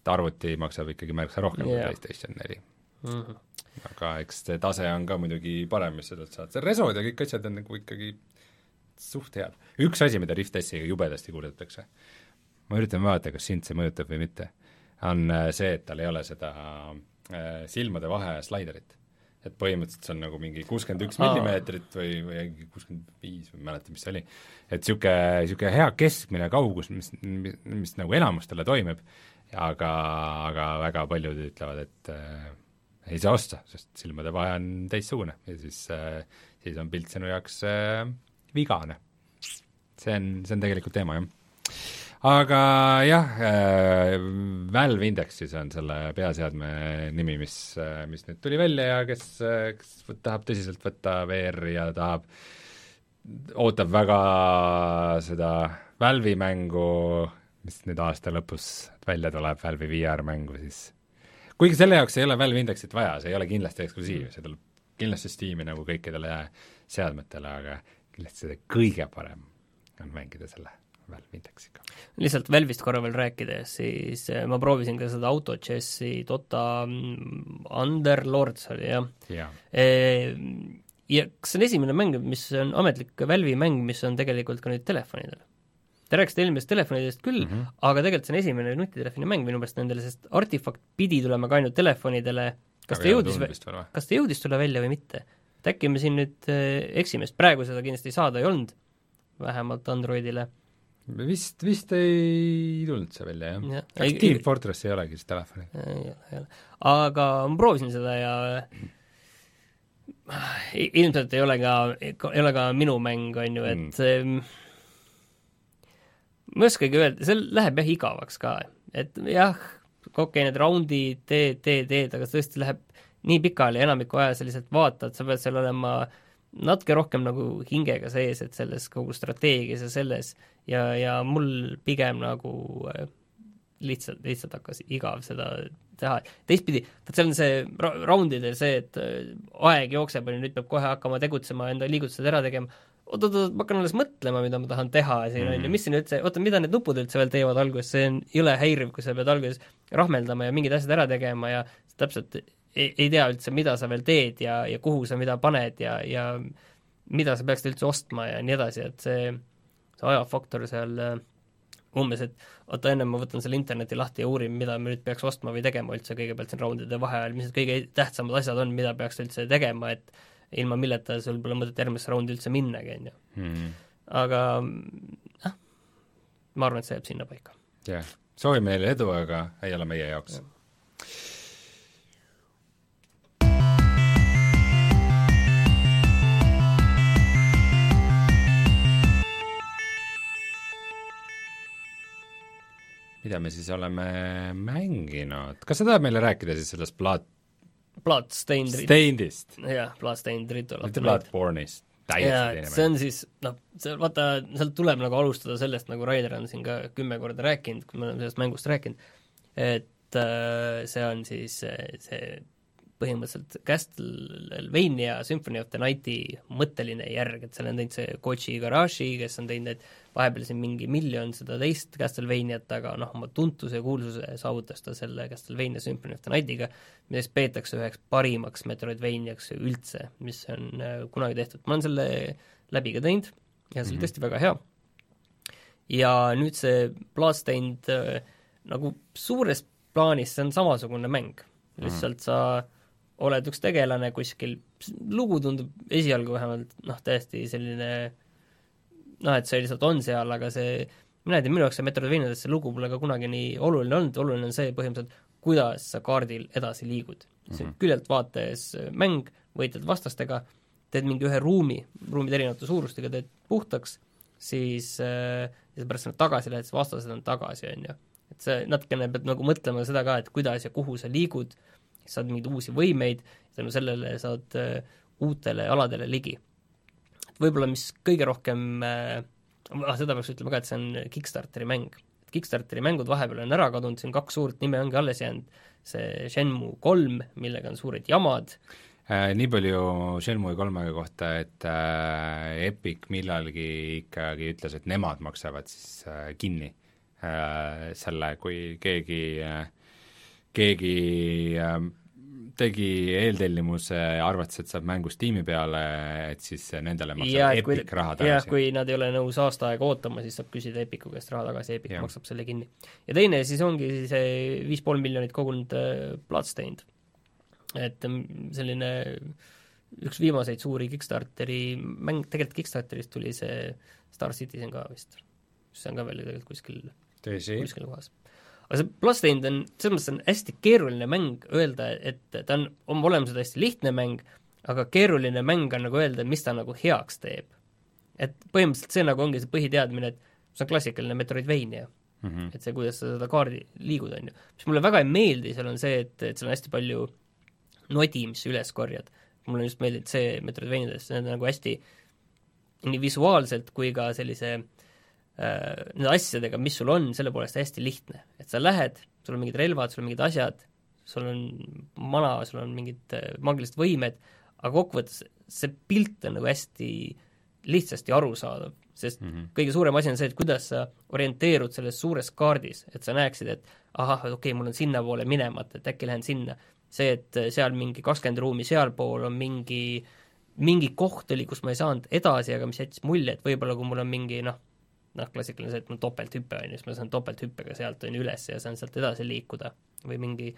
et arvuti maksab ikkagi märksa rohkem yeah. kui PlayStation neli mm. -hmm. aga eks see tase on ka muidugi parem, mis sa sealt saad, see resod ja kõik asjad on nagu ikkagi suht head. üks asi, mida Rift S-iga jubedasti kuulutatakse, ma üritan vaadata, kas sind see mõjutab või mitte, on äh, see, et tal ei ole seda äh, silmade vahe slaiderit et põhimõtteliselt see on nagu mingi kuuskümmend üks millimeetrit või, või kuuskümmend viis või ma ei mäleta, mis see oli. et niisugune, niisugune hea keskmine kaugus, mis, mis, mis nagu enamustele toimib, aga, aga väga paljud ütlevad, et äh, ei saa osta, sest silmade vahe on teistsugune ja siis äh,, siis on pilt sinu jaoks äh, vigane. see on, see on tegelikult teema, jah aga jah äh,, Valve Indexis on selle peaseadme nimi, mis, mis nüüd tuli välja ja kes, kes võt- tahab tõsiselt võtta VR-i ja tahab, ootab väga seda Valve'i mängu, mis nüüd aasta lõpus välja tuleb, Valve'i VR-mängu, siis kuigi selle jaoks ei ole Valve Indexit vaja, see ei ole kindlasti eksklusiiv, see tuleb kindlasti Steam'i nagu kõikidele seadmetele, aga kindlasti see kõige parem on mängida selle Valve Indexiga. lihtsalt Valve'ist korra veel rääkides, siis eh, ma proovisin ka seda autochessi Dota mm, Underlords oli jah jaa. e, ja kas see on esimene mäng, mis on ametlik Valve'i mäng, mis on tegelikult ka nüüd telefonidel? Te rääkisite eelmisest telefonidest küll mm. -hmm. aga tegelikult see on esimene nutitelefoni mäng minu meelest nendele, sest Artifact pidi tulema ka ainult telefonidele, kas ta jõudis, kas ta jõudis tulla välja või mitte? et äkki me siin nüüd eh, eksime, sest praegu seda kindlasti saada ei olnud, vähemalt Androidile. Vist, vist ei tulnud see välja, jah ja. Ei- Team Fortress ei olegi siis telefonil. ei ole, ei ole. aga ma proovisin seda ja i- ilmselt ei ole ka, ei ole ka minu mäng, on ju, et mm. ma ei oskagi öelda, see läheb jah igavaks ka, et jah, okei okay,, need raundid, teed, teed, teed, aga see tõesti läheb nii pikali, enamiku aja sa lihtsalt vaatad, sa pead seal olema natuke rohkem nagu hingega sees, et selles kogu strateegias ja selles. Ja, ja mul pigem nagu äh, lihtsalt, lihtsalt hakkas igav seda teha. teistpidi, vot seal on see ra-, raundidel see, et äh, aeg jookseb, on ju, nüüd peab kohe hakkama tegutsema, enda liigutused ära tegema, oot-oot-oot, ma hakkan alles mõtlema, mida ma tahan teha siin, on ju, mis siin üldse, oota, mida need nupud üldse veel teevad alguses, see on jõle häiriv, kui sa pead alguses rahmeldama ja mingid asjad ära tegema ja täpselt ei, ei tea üldse, mida sa veel teed ja, ja kuhu sa mida paned ja, ja mida sa peaksid üldse ostma ja nii edasi, et see, see ajafaktor seal äh, umbes, et oota, enne ma võtan selle interneti lahti ja uurin, mida ma nüüd peaks ostma või tegema üldse kõigepealt siin raundide vaheajal, mis need kõige tähtsamad asjad on, mida peaks üldse tegema, et ilma milleta sul pole mõtet järgmisse raundi üldse minnagi, on ju. Mhm. aga noh, ma arvan, et see jääb sinnapaika. jah, soovime neile edu, aga ei ole meie jaoks. Mida me siis oleme mänginud, kas sa tahad meile rääkida siis sellest Blood, Bloodstained Stainedist, jah, Bloodstained Ritual mitte. Bloodborne'ist, täiesti see teine on siis noh, see vaata, sealt tuleb nagu alustada sellest, nagu Raider on siin ka kümme korda rääkinud, kui me oleme sellest mängust rääkinud, et äh, see on siis äh, see põhimõtteliselt Castlevania Symphony of the Nighti mõtteline järg, et seal on teinud see Koji Igarashi, kes on teinud need vahepeal siin mingi miljon seda teist Castlevaniat, aga noh, oma tuntuse ja kuulsuse saavutas ta selle Castlevania Symphony of the Nightiga, millest peetakse üheks parimaks Metroidvaniaks üldse, mis on äh, kunagi tehtud. ma olen selle läbi ka teinud ja see oli Mhm. tõesti väga hea. ja nüüd see Bloodstained äh, nagu suures plaanis see on samasugune mäng, lihtsalt sa oled üks tegelane kuskil, lugu tundub esialgu vähemalt noh, täiesti selline noh, et see lihtsalt on seal, aga see, mina ei tea, minu jaoks see Metroidvaniades see lugu pole ka kunagi nii oluline olnud, oluline on see põhimõtteliselt, kuidas sa kaardil edasi liigud. see on küljelt vaates mäng, võitled vastastega, teed mingi ühe ruumi, ruumid erinevate suurustega teed puhtaks, siis äh, ja pärast sa tagasi lähed, siis vastased on tagasi, on ju. et see natukene pead nagu mõtlema seda ka, et kuidas ja kuhu sa liigud, saad mingeid uusi võimeid, tänu sellele saad äh, uutele aladele ligi. Võib-olla mis kõige rohkem äh, ah, seda peaks ütlema ka, et see on Kickstarteri mäng. Kickstarteri mängud vahepeal on ära kadunud, siin kaks suurt nime ongi alles jäänud, see Shenmue kolm, millega on suured jamad, äh, nii palju Shenmue kolmega kohta, et äh, Epic millalgi ikkagi ütles, et nemad maksavad siis äh, kinni äh, selle, kui keegi äh,, keegi äh, tegi eeltellimuse, arvates, et saab mängu Steam'i peale, et siis nendele ja maksab et kui, Epic raha jah, tagasi. kui nad ei ole nõus aasta aega ootama, siis saab küsida Epiku käest raha tagasi, Epic Jah. maksab selle kinni. ja teine siis ongi see viis pool miljonit kogunud äh, Bloodstained. et mm, selline üks viimaseid suuri Kickstarteri mäng, tegelikult Kickstarterist tuli see Star Citizen ka vist. see on ka veel tegelikult kuskil kuskil kohas. Aga see Bloodstained on, selles mõttes on hästi keeruline mäng öelda, et ta on oma olemuselt hästi lihtne mäng, aga keeruline mäng on nagu öelda, mis ta nagu heaks teeb. et põhimõtteliselt see nagu ongi see põhiteadmine, et see on klassikaline Metroidvania mm. -hmm. et see, kuidas sa seda kaardi liigud, on ju. mis mulle väga ei meeldi, seal on see, et, et seal on hästi palju nodi, mis sa üles korjad. mulle just meeldib see Metroidvaniades, need on nagu hästi nii visuaalselt kui ka sellise äh, nende asjadega, mis sul on, selle poolest hästi lihtne. et sa lähed, sul on mingid relvad, sul on mingid asjad, sul on mana, sul on mingid äh, maagilised võimed, aga kokkuvõttes see pilt on nagu hästi lihtsasti arusaadav, sest mm. -hmm. kõige suurem asi on see, et kuidas sa orienteerud selles suures kaardis, et sa näeksid, et ahah, okei okay,, mul on sinnapoole minemata, et äkki lähen sinna. see, et seal mingi kakskümmend ruumi sealpool on mingi, mingi koht oli, kus ma ei saanud edasi, aga mis jättis mulje, et võib-olla kui mul on mingi noh, noh, klassikaline see, et mul topelthüpe on ju, siis ma saan topelthüppega sealt on ju üles ja saan sealt edasi liikuda. või mingi,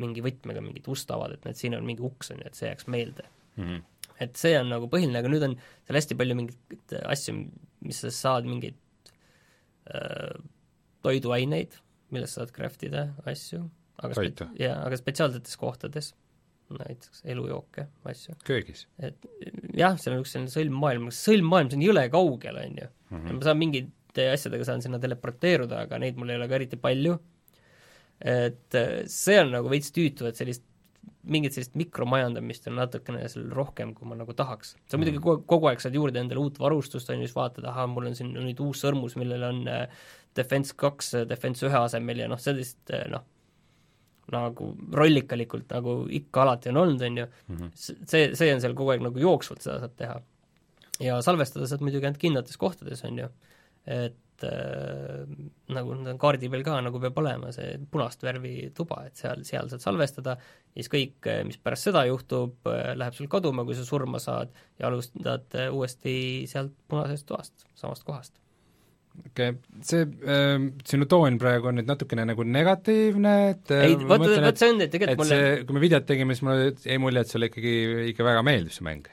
mingi võtmega mingit ust avada, et näed, siin on mingi uks, on ju, et see jääks meelde Mm -hmm. et see on nagu põhiline, aga nüüd on seal hästi palju mingeid asju, mis sa saad, mingeid äh, toiduaineid, millest saad craft ida asju, aga spe- Toitu. jaa, aga spetsiaalsetes kohtades, näiteks elujooke, asju. köögis et jah, seal on üks selline sõlmmaailm, sõlmmaailm, see on jõle kaugel, on ju. mm. ma saan mingite asjadega saan sinna teleporteeruda, aga neid mul ei ole ka eriti palju, et äh, see on nagu veits tüütu, et sellist mingit sellist mikromajandamist on natukene seal rohkem, kui ma nagu tahaks. sa muidugi kogu, kogu aeg saad juurde endale uut varustust, on ju, siis vaatad, ahah, mul on siin nüüd uus sõrmus, millel on äh, Defense kaks Defense ühe asemel ja noh, sellist äh, noh, nagu rollikalikult, nagu ikka alati on olnud, on ju, Mhm. see, see on seal kogu aeg nagu jooksvalt, seda saab teha. ja salvestada saad muidugi ainult kindlates kohtades, on ju, et äh, nagu nad on kaardi peal ka, nagu peab olema, see punast värvi tuba, et seal, seal saad salvestada ja siis kõik, mis pärast seda juhtub, läheb sul kaduma, kui sa surma saad ja alustad uuesti sealt punasest toast, samast kohast okei okay., see äh, sinu toon praegu on nüüd natukene nagu negatiivne, et ei, vot, vot see on, et tegelikult mulle see, kui me videot tegime, siis mulle jäi mulje, et sulle ikkagi, ikka väga meeldib see mäng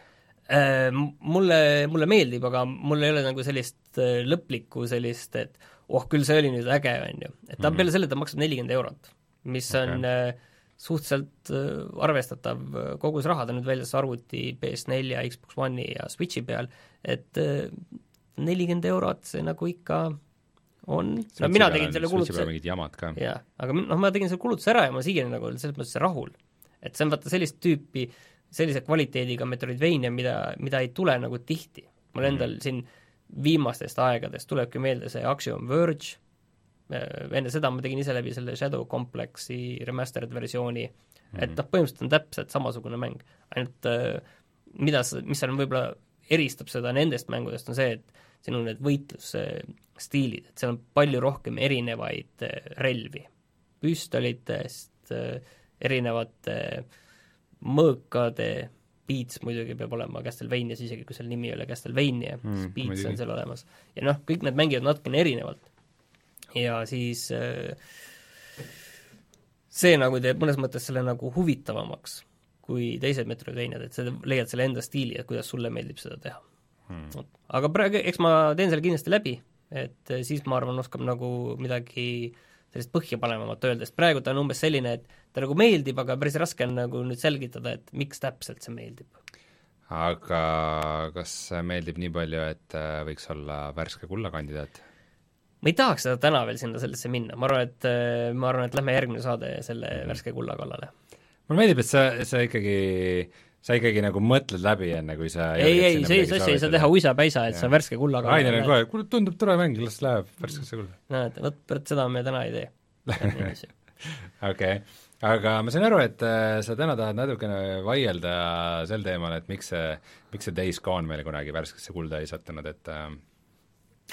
äh,. Mulle, mulle meeldib, aga mul ei ole nagu sellist äh, lõplikku sellist, et oh, küll see oli nüüd äge, on ju. et ta mm -hmm. peale selle, ta maksab nelikümmend eurot, mis okay. on äh, suhteliselt äh, arvestatav äh, kogus raha, ta on nüüd väljas arvuti PS4 ja Xbox One'i ja Switchi peal, et äh, nelikümmend eurot, see nagu ikka on, no mina tegin selle kulutuse mingid jamad ka. jah, aga noh, ma tegin selle kulutuse ära ja ma siiani nagu selles mõttes rahul. et see on vaata sellist tüüpi, sellise kvaliteediga Metroidvania, mida, mida ei tule nagu tihti. mul endal mm -hmm. siin viimastest aegadest tulebki meelde see Axiom Verge, äh, enne seda ma tegin ise läbi selle Shadow Complexi remastered versiooni et noh, põhimõtteliselt on täpselt samasugune mäng, ainult äh, mida, mis seal võib-olla eristab seda nendest mängudest, on see, et siin on need võitlusstiilid, et seal on palju rohkem erinevaid äh, relvi, püstolitest, äh, erinevate mõõkade, Beats muidugi peab olema Castlevanias, isegi kui selle nimi ei ole Castlevania mm,, siis Beats muidugi. on seal olemas. ja noh, kõik need mängivad natukene erinevalt. ja siis see nagu teeb mõnes mõttes selle nagu huvitavamaks kui teised Metroidvaniad, et sa leiad selle enda stiili, et kuidas sulle meeldib seda teha hmm.. aga praegu, eks ma teen selle kindlasti läbi, et eh, siis ma arvan, oskab nagu midagi sellist põhjapanevamat öelda, sest praegu ta on umbes selline, et ta nagu meeldib, aga päris raske on nagu nüüd selgitada, et miks täpselt see meeldib. aga kas meeldib nii palju, et eh, võiks olla värske kulla kandidaat? ma ei tahaks seda täna veel sinna sellesse minna, ma arvan, et eh, ma arvan, et lähme järgmine saade selle mm -hmm. värske kulla kallale mulle meeldib, et sa, sa ikkagi sa ikkagi nagu mõtled läbi enne, kui sa ei, ei, sellist asja ei saa teha uisapäisa, et ja. sa värske kullaga Rainer on kohe, kuule tundub tore mäng, las läheb värskesse kulla. näed, vot, vot seda me täna ei tee. <laughs> okei, aga ma sain aru, et äh, sa täna tahad natukene vaielda sel teemal, et miks see, miks see Days Gone meil kunagi värskesse kulda ei sattunud, et äh,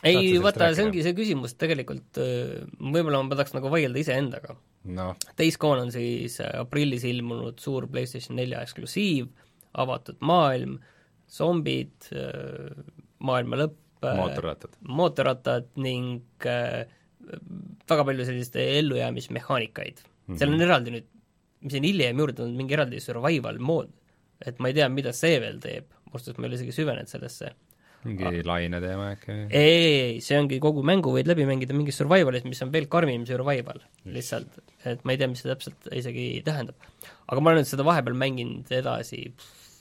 ei, vaata, see ongi see küsimus tegelikult, äh, võib-olla ma tahaks nagu vaielda iseendaga. No.. Days Gone on siis äh, aprillis ilmunud suur PlayStation nelja eksklusiiv, avatud maailm, zombid, äh, maailma lõpp, mootorrattad, mootorrattad ning äh, väga palju sellist ellujäämismehaanikaid mm. -hmm. seal on eraldi nüüd, mis on hiljem juurde tulnud, mingi eraldi survival mood, et ma ei tea, mida see veel teeb, ausalt öeldes ma ei ole isegi süvenenud sellesse mingi ah. laine teema äkki? ei, ei, ei, see ongi kogu mängu võid läbi mängida mingis survivalis, mis on veel karmim survival lihtsalt, et ma ei tea, mis see täpselt isegi tähendab. aga ma olen nüüd seda vahepeal mänginud edasi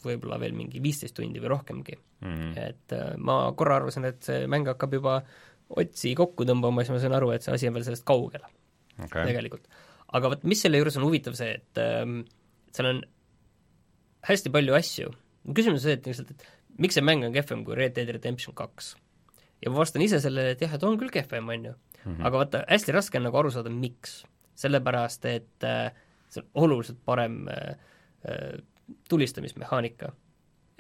võib-olla veel mingi viisteist tundi või rohkemgi mm. -hmm. et äh, ma korra arvasin, et see mäng hakkab juba otsi kokku tõmbama, siis ma sain aru, et see asi on veel sellest kaugel okay. tegelikult. aga vot mis selle juures on huvitav, see, et ähm, seal on hästi palju asju, küsimus on see, et lihtsalt, et miks see mäng on kehvem kui Red Dead Redemption kaks? ja ma vastan ise sellele, et jah, et on küll kehvem, on ju mm. -hmm. aga vaata, hästi raske on nagu aru saada, miks. sellepärast, et äh, see on oluliselt parem äh, äh, tulistamismehaanika.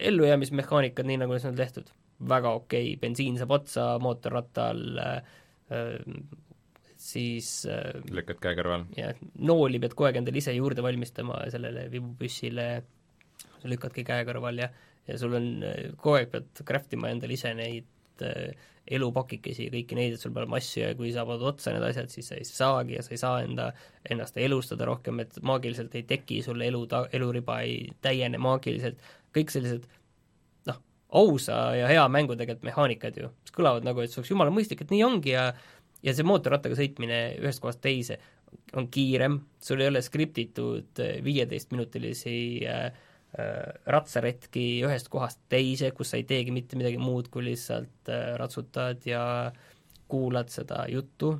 ellujäämismehaanikad, nii nagu see on tehtud, väga okei okay., bensiin saab otsa mootorrattal äh,, äh, siis äh, lükkad käe kõrval. jah, nooli pead kogu aeg endale ise juurde valmistama sellele vibupüssile, lükkadki käe kõrval ja ja sul on, kogu aeg pead craft ima endale ise neid äh, elupakikesi ja kõiki neid, et sul peab olema asju ja kui saavad otsa need asjad, siis sa ei saagi ja sa ei saa enda, ennast elustada rohkem, et maagiliselt ei teki sul elu ta-, eluriba ei täiene maagiliselt, kõik sellised noh, ausa ja hea mängu tegelikult mehaanikad ju, mis kõlavad nagu, et see oleks jumala mõistlik, et nii ongi ja ja see mootorrattaga sõitmine ühest kohast teise on kiirem, sul ei ole skriptitud viieteistminutilisi äh, ratsaretki ühest kohast teise, kus sa ei teegi mitte midagi muud, kui lihtsalt äh, ratsutad ja kuulad seda juttu,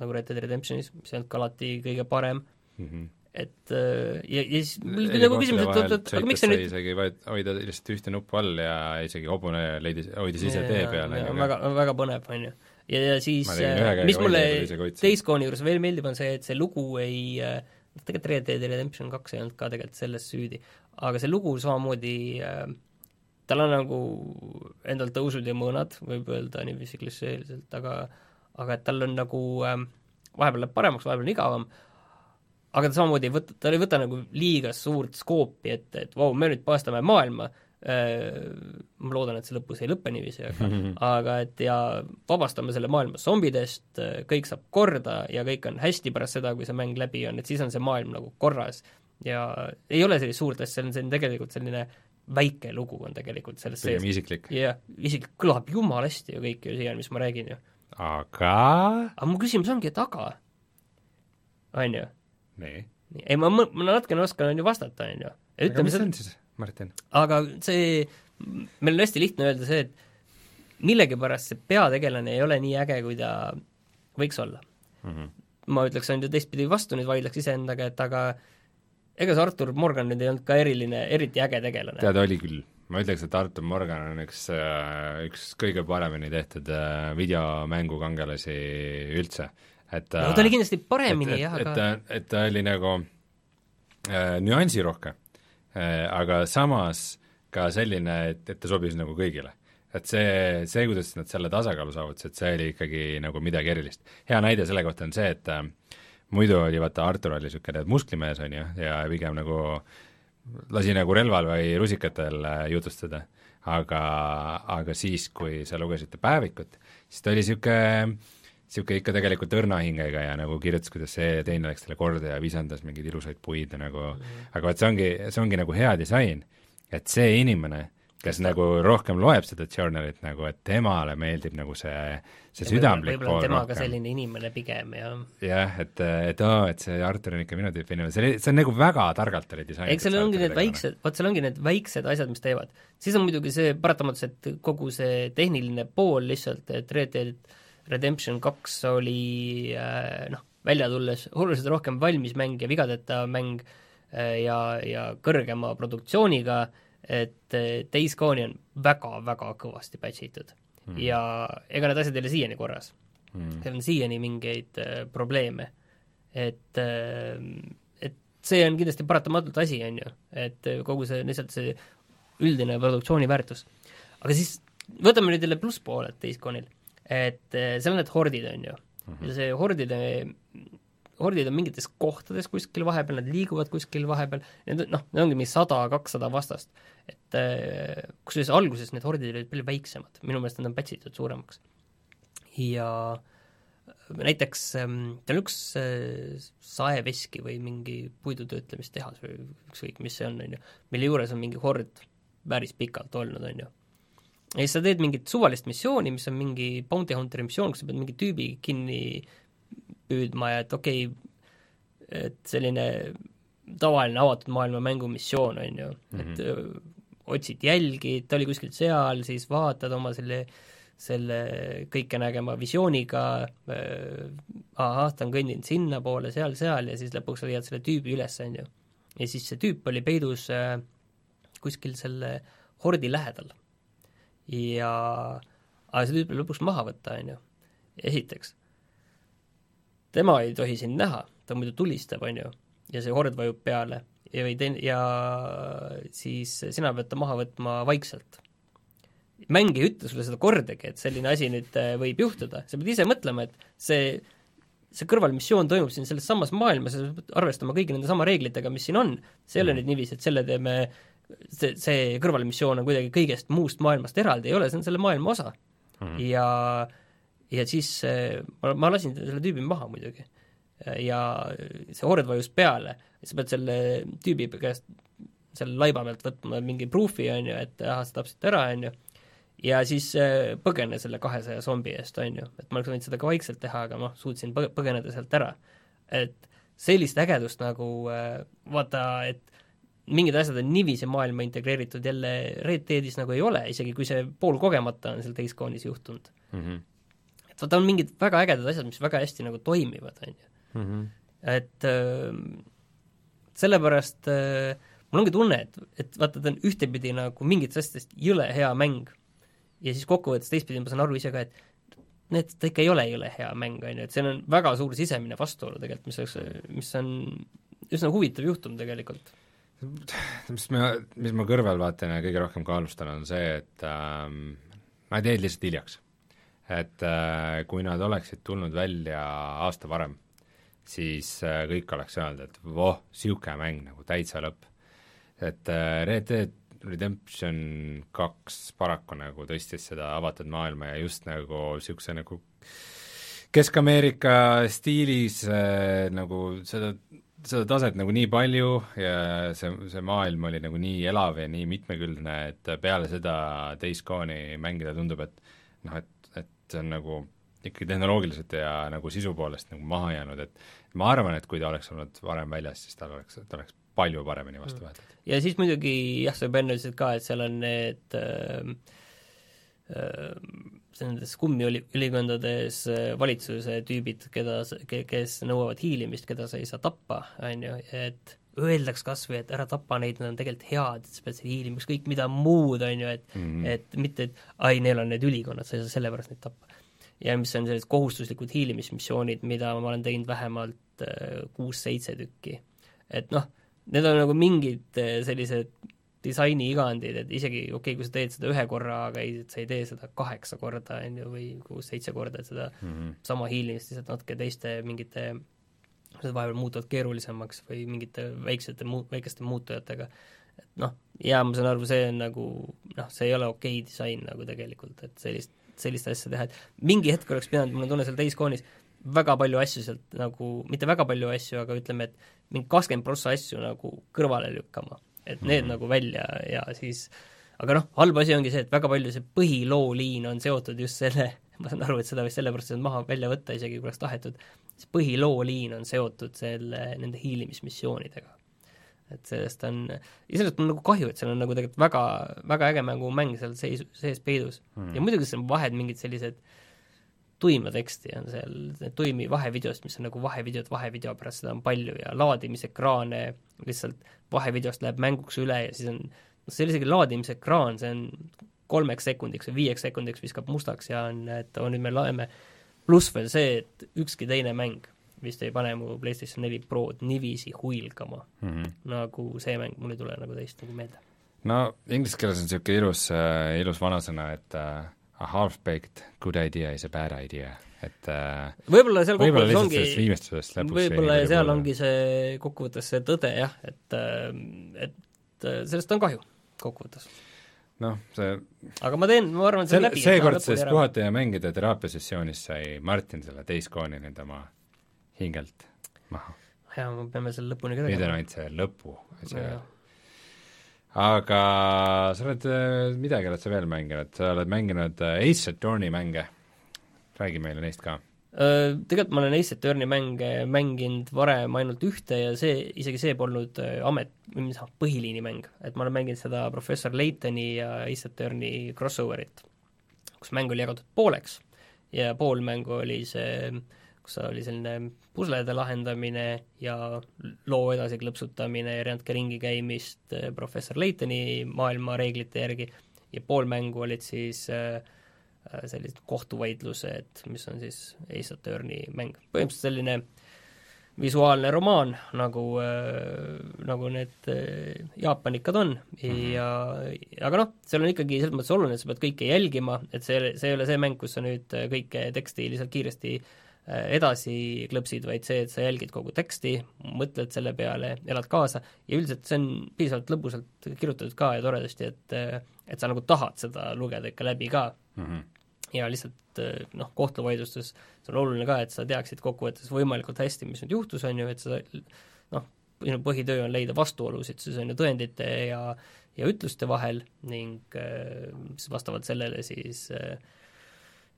nagu Red Dead Redemptionis, mis ei olnud ka alati kõige parem mm, -hmm. et äh, ja, ja siis mul tuli nagu küsimus, et oot, oot, aga miks see nüüd isegi vaid hoida lihtsalt ühte nuppu all ja isegi hobune leidis, hoidis ise tee peal, on ju. väga, väga põnev, on ju. ja, ja siis, mis mulle Days Gone'i juures veel meeldib, on see, et see lugu ei äh, tegelikult Red Dead Redemption kaks ei olnud ka tegelikult selles süüdi, aga see lugu samamoodi äh, tal on nagu endal tõusud ja mõõnad, võib öelda niiviisi klišeeliselt, aga aga et tal on nagu ähm, vahepeal läheb paremaks, vahepeal on igavam, aga ta samamoodi ei võta, ta ei võta nagu liiga suurt skoopi ette, et vau, me nüüd päästame maailma, ma loodan, et see lõpus ei lõpe niiviisi, aga aga et ja vabastame selle maailma zombidest, kõik saab korda ja kõik on hästi pärast seda, kui see mäng läbi on, et siis on see maailm nagu korras ja ei ole sellist suurt asja, see on, see on tegelikult selline väike lugu on tegelikult selles sees. pigem isiklik. jah, isiklik, kõlab jumala hästi ju kõik ju siiani, mis ma räägin ju. aga? aga mu küsimus ongi, et aga, on ju? nii. ei, ma, ma natukene oskan on ju vastata, on ju. aga mis see on siis, Martin? aga see, meil on hästi lihtne öelda see, et millegipärast see peategelane ei ole nii äge, kui ta võiks olla mm. -hmm. ma ütleks, on ju teistpidi vastu, nüüd vaidleks iseendaga, et aga ega see Artur Morgan nüüd ei olnud ka eriline, eriti äge tegelane. tead, oli küll. ma ütleks, et Artur Morgan on üks, üks kõige paremini tehtud äh, videomängu kangelasi üldse, et no ta oli kindlasti paremini jah, aga et et ta oli nagu äh, nüansirohke äh,, aga samas ka selline, et, et ta sobis nagu kõigile et see, see, kuidas nad selle tasakaalu saavutasid, see oli ikkagi nagu midagi erilist. hea näide selle kohta on see, et äh, muidu oli vaata, Artur oli niisugune musklimees, on ju, ja pigem nagu lasi nagu relval või rusikatel äh, jutustada. aga, aga siis, kui sa lugesid ta päevikut, siis ta oli niisugune niisugune ikka tegelikult õrna hingega ja nagu kirjutas, kuidas see teine läks talle korda ja visandas mingeid ilusaid puid ja nagu mm, -hmm. aga vot see ongi, see ongi nagu hea disain, et see inimene kes nagu rohkem loeb seda journalit nagu, et temale meeldib nagu see, see südamlik pool rohkem. tema ka selline inimene pigem, jah. jah, et, et aa, et see Artur on ikka minu tüüpi inimene, see oli, see on nagu väga targalt oli disainitud. eks seal ongi need väiksed, vot seal ongi need väiksed asjad, mis teevad. siis on muidugi see paratamatus, et kogu see tehniline pool lihtsalt, et Red Dead Redemption kaks oli äh, noh, välja tulles oluliselt rohkem valmis mäng ja vigadeta mäng äh, ja, ja kõrgema produktsiooniga äh, et Days Gone'i on väga-väga kõvasti patch itud mm. ja ega need asjad ei ole siiani korras mm.. seal on siiani mingeid äh, probleeme. et äh,, et see on kindlasti paratamatult asi, on ju, et kogu see, lihtsalt see üldine produktsiooni väärtus. aga siis võtame nüüd jälle plusspooled Days Gone'il, et äh, seal on need hordid, on ju mm, -hmm. ja see hordide hordid on mingites kohtades kuskil vahepeal, nad liiguvad kuskil vahepeal, need noh, need ongi mingi sada, kakssada vastast. et äh, kusjuures alguses need hordid olid palju väiksemad, minu meelest nad on pätsitud suuremaks. ja näiteks ähm, tal on üks äh, saeveski või mingi puidutöötlemistehas või ükskõik, mis see on, on ju, mille juures on mingi hord päris pikalt olnud, on ju. ja siis sa teed mingit suvalist missiooni, mis on mingi bounty hunter'i missioon, kus sa pead mingi tüübi kinni püüdma ja et okei okay,, et selline tavaline avatud maailma mängumissioon, on ju mm, -hmm. et öö, mhm. otsid jälgi, ta oli kuskil seal, siis vaatad oma selle selle kõikenägema visiooniga ahah, ta on kõndinud sinnapoole, seal-seal ja siis lõpuks leiad selle tüübi üles, on ju. ja siis see tüüp oli peidus äh, kuskil selle hordi lähedal. ja aga see tüüp oli lõpuks maha võtta, on ju, esiteks tema ei tohi sind näha, ta muidu tulistab, on ju, ja see hord vajub peale ja, või teine, ja siis sina pead ta maha võtma vaikselt. mäng ei ütle sulle seda kordagi, et selline asi nüüd äh, võib juhtuda, sa pead ise mõtlema, et see, see kõrvalmissioon toimub siin selles samas maailmas ja sa pead arvestama kõigi nende sama reeglitega, mis siin on, see ei ole Mhm. nüüd niiviisi, et selle teeme see, see kõrvalmissioon on kuidagi kõigest muust maailmast eraldi, ei ole, see on selle maailma osa mm. -hmm. ja ja siis äh, ma, ma lasin selle tüübi maha muidugi. ja see hord vajus peale, sa pead selle tüübi käest selle laiba pealt võtma mingi proof'i, on ju, et ahah, sa tapsid ta ära, on ju, ja siis äh, põgene selle kahesaja zombi eest, on ju, et ma oleks võinud seda ka vaikselt teha, aga noh, suutsin põge-, põgeneda sealt ära. et sellist ägedust nagu vaata, et mingid asjad on niiviisi maailma integreeritud, jälle Red Deadis nagu ei ole, isegi kui see poolkogemata on seal Gone'is juhtunud mm. -hmm. Et vaata, on mingid väga ägedad asjad, mis väga hästi nagu toimivad, on ju. -hmm. et äh, sellepärast äh, mul ongi tunne, et, et vaata, ta on ühtepidi nagu mingitest asjadest jõle hea mäng ja siis kokkuvõttes teistpidi ma saan aru ise ka, et need, ta ikka ei ole jõle hea mäng, on ju, et seal on väga suur sisemine vastuolu tegelikult, mis oleks, mis on üsna huvitav juhtum tegelikult mis ma, mis ma kõrvalvaatajana kõige rohkem kaalustan, on see, et ähm, nad jäid lihtsalt hiljaks. Et äh, kui nad oleksid tulnud välja aasta varem, siis äh, kõik oleks öelnud, et voh, niisugune mäng nagu täitsa lõpp. et äh, Red Dead Redemption kaks paraku nagu tõstis seda avatud maailma ja just nagu niisuguse nagu Kesk-Ameerika stiilis äh, nagu seda, seda taset nagu nii palju ja see, see maailm oli nagu nii elav ja nii mitmekülgne, et peale seda Days Gone'i mängida tundub, et noh, et, see on nagu ikkagi tehnoloogiliselt ja nagu sisu poolest nagu maha jäänud, et ma arvan, et kui ta oleks olnud varem väljas, siis tal oleks, ta oleks palju paremini vastu võetud. ja siis muidugi jah, sa juba enne ütlesid ka, et seal on need äh, äh, nendes kummiüli-, ülikondades äh, valitsuse tüübid, keda, kes nõuavad hiilimist, keda sa ei saa tappa, on ju, et öeldaks kas või, et ära tapa neid, nad on tegelikult head, et sa pead seal hiilima, ükskõik mida muud, on ju, et mm -hmm. et mitte, et ai, neil on need ülikonnad, sa ei saa sellepärast neid tappa. ja mis on sellised kohustuslikud hiilimismissioonid, mida ma olen teinud vähemalt äh, kuus-seitse tükki. et noh, need on nagu mingid äh, sellised disaini igandid, et isegi okei okay,, kui sa teed seda ühe korra, aga ei, sa ei tee seda kaheksa korda, on ju, või kuus-seitse korda, et seda mm -hmm. sama hiilimist lihtsalt natuke teiste mingite need vahepeal muutuvad keerulisemaks või mingite väiksete muu-, väikeste muutujatega, et noh, jaa, ma saan aru, see on nagu noh, see ei ole okei okay disain nagu tegelikult, et sellist, sellist asja teha, et mingi hetk oleks pidanud, mul on tunne seal teiskoonis, väga palju asju sealt nagu, mitte väga palju asju, aga ütleme, et mingi kakskümmend prossa asju nagu kõrvale lükkama. et need mm -hmm. nagu välja ja siis aga noh, halb asi ongi see, et väga palju see põhilooliin on seotud just selle, <laughs> ma saan aru, et seda võis sellepärast maha välja võtta, isegi kui oleks tahetud, see põhilooliin on seotud selle, nende hiilimismissioonidega. et sellest on, iseenesest on nagu kahju, et seal on nagu tegelikult väga, väga äge mängumäng seal sees, sees peidus mm.. ja muidugi seal on vahed mingid sellised tuima teksti on seal, tuimi vahevideost, mis on nagu vahevideod vahevideo pärast, seda on palju ja laadimisekraane lihtsalt vahevideost läheb mänguks üle ja siis on noh, see ei ole isegi laadimisekraan, see on kolmeks sekundiks või viieks sekundiks viskab mustaks ja on, et oo, nüüd me laeme pluss veel see, et ükski teine mäng vist ei pane mu PlayStation neli Prod niiviisi huilgama mm, -hmm. nagu see mäng, mul ei tule nagu teist nagu meelde. no inglise keeles on niisugune ilus äh,, ilus vanasõna, et uh, a half-baked good idea is a bad idea, et uh, võib-olla seal kokkuvõttes ongi võib-olla seal ongi see kokkuvõttes see tõde jah, et, et sellest on kahju kokkuvõttes noh, see aga ma teen, ma arvan, et see on läbi. seekordses puhata ja mängida teraapiasessioonis sai Martin selle teiskooni nüüd oma hingelt maha. jaa, me peame selle lõpuni ka tegema. nüüd on ainult see lõpu asi veel. aga sa oled, äh, midagi oled sa veel mänginud, sa oled mänginud äh, Ace Attorney mänge, räägi meile neist ka tegelikult ma olen Ace Attorney mänge mänginud varem ainult ühte ja see, isegi see polnud äh, amet, või mis põhiliini mäng, et ma olen mänginud seda professor Laytoni ja Ace Attorney crossover'it, kus mäng oli jagatud pooleks. Ja pool mängu oli see, kus oli selline puslede lahendamine ja loo edasi klõpsutamine erinevate ringi käimist äh, professor Laytoni maailma reeglite järgi. Ja pool mängu olid siis äh, Äh, sellised kohtuvaidlused, mis on siis Ace Attorney mäng, põhimõtteliselt selline visuaalne romaan, nagu äh,, nagu need äh, jaapanikad on mm -hmm. ja aga noh, seal on ikkagi selles mõttes oluline, et sa pead kõike jälgima, et see, see ei ole see mäng, kus sa nüüd äh, kõike teksti lihtsalt kiiresti äh, edasi klõpsid, vaid see, et sa jälgid kogu teksti, mõtled selle peale, elad kaasa ja üldiselt see on piisavalt lõbusalt kirjutatud ka ja toredasti, et et sa nagu tahad seda lugeda ikka läbi ka mm. -hmm ja lihtsalt eh, noh, kohtuvaidlustes see on oluline ka, et sa teaksid kokkuvõttes võimalikult hästi, mis nüüd juhtus, on ju, et sa noh, sinu põhitöö on leida vastuolusid siis on ju tõendite ja ja ütluste vahel ning äh, siis vastavalt sellele siis äh,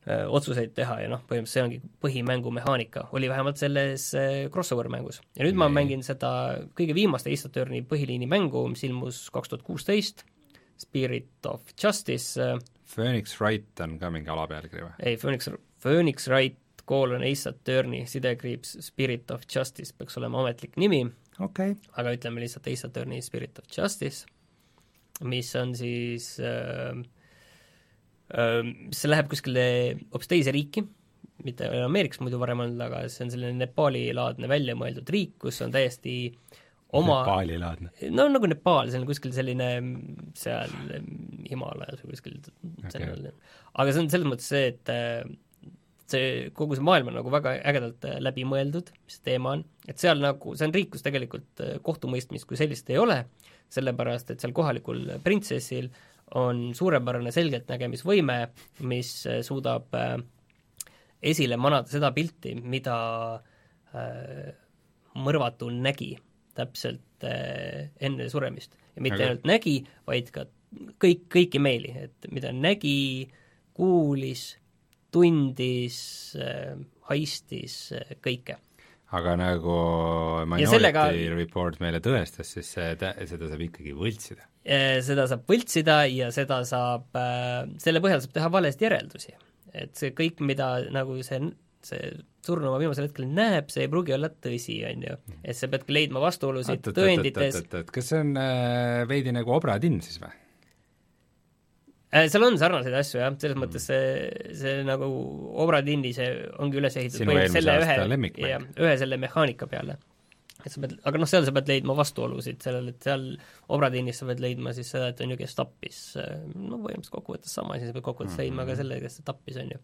äh, otsuseid teha ja noh, põhimõtteliselt see ongi põhimängu mehaanika, oli vähemalt selles crossover mängus. ja nüüd nee. ma mängin seda kõige viimast Ace Attorney põhiliini mängu, mis ilmus kaks tuhat kuusteist, Spirit of Justice Phoenix Wright on ka mingi alapealkiri või? ei, Phoenix, Phoenix Wright koolon Ace Attorney, sidekriips Spirit of Justice peaks olema ametlik nimi okay., aga ütleme lihtsalt Ace Attorney Spirit of Justice, mis on siis äh, äh, see läheb kuskile hoopis teise riiki, mitte Ameerikas muidu varem olnud, aga see on selline Nepali-laadne väljamõeldud riik, kus on täiesti äh, oma Nepaali-laadne? no nagu Nepaal, see on kuskil selline seal Himaalajas või kuskil sellel aga see on selles mõttes see, et äh, see, kogu see maailm on nagu väga ägedalt äh, läbi mõeldud, mis see teema on, et seal nagu, see on riik, kus tegelikult äh, kohtumõistmist kui sellist ei ole, sellepärast et seal kohalikul printsessil on suurepärane selgeltnägemisvõime, mis suudab esile manada seda pilti, mida mõrvatu nägi täpselt enne suremist. ja mitte Aga... ainult nägi, vaid ka kõik, kõiki meeli, et mida nägi, kuulis, tundis, haistis, kõike. aga nagu Minority sellega... Report meile tõestas, siis see, seda saab ikkagi võltsida? Seda saab võltsida ja seda saab, selle põhjal saab teha valesti järeldusi. et see kõik, mida nagu see, see surnuma viimasel hetkel näeb, see ei pruugi olla tõsi, on ju. et sa peadki leidma vastuolusid tõendites. kas see on äh, veidi nagu obratinn siis või? Äh, seal on sarnaseid asju jah, selles mõttes see, see nagu Obra Dindi, see ongi üles ehitatud põhimõtteliselt selle ühe, jah, ühe selle mehaanika peale. et sa pead, aga noh, seal sa pead leidma vastuolusid sellele, et seal Obra Dinnis sa pead leidma siis seda, et on ju, kes tappis, no põhimõtteliselt kokkuvõttes sama asi, sa pead kokkuvõttes leidma ka selle, kes tappis, on ju.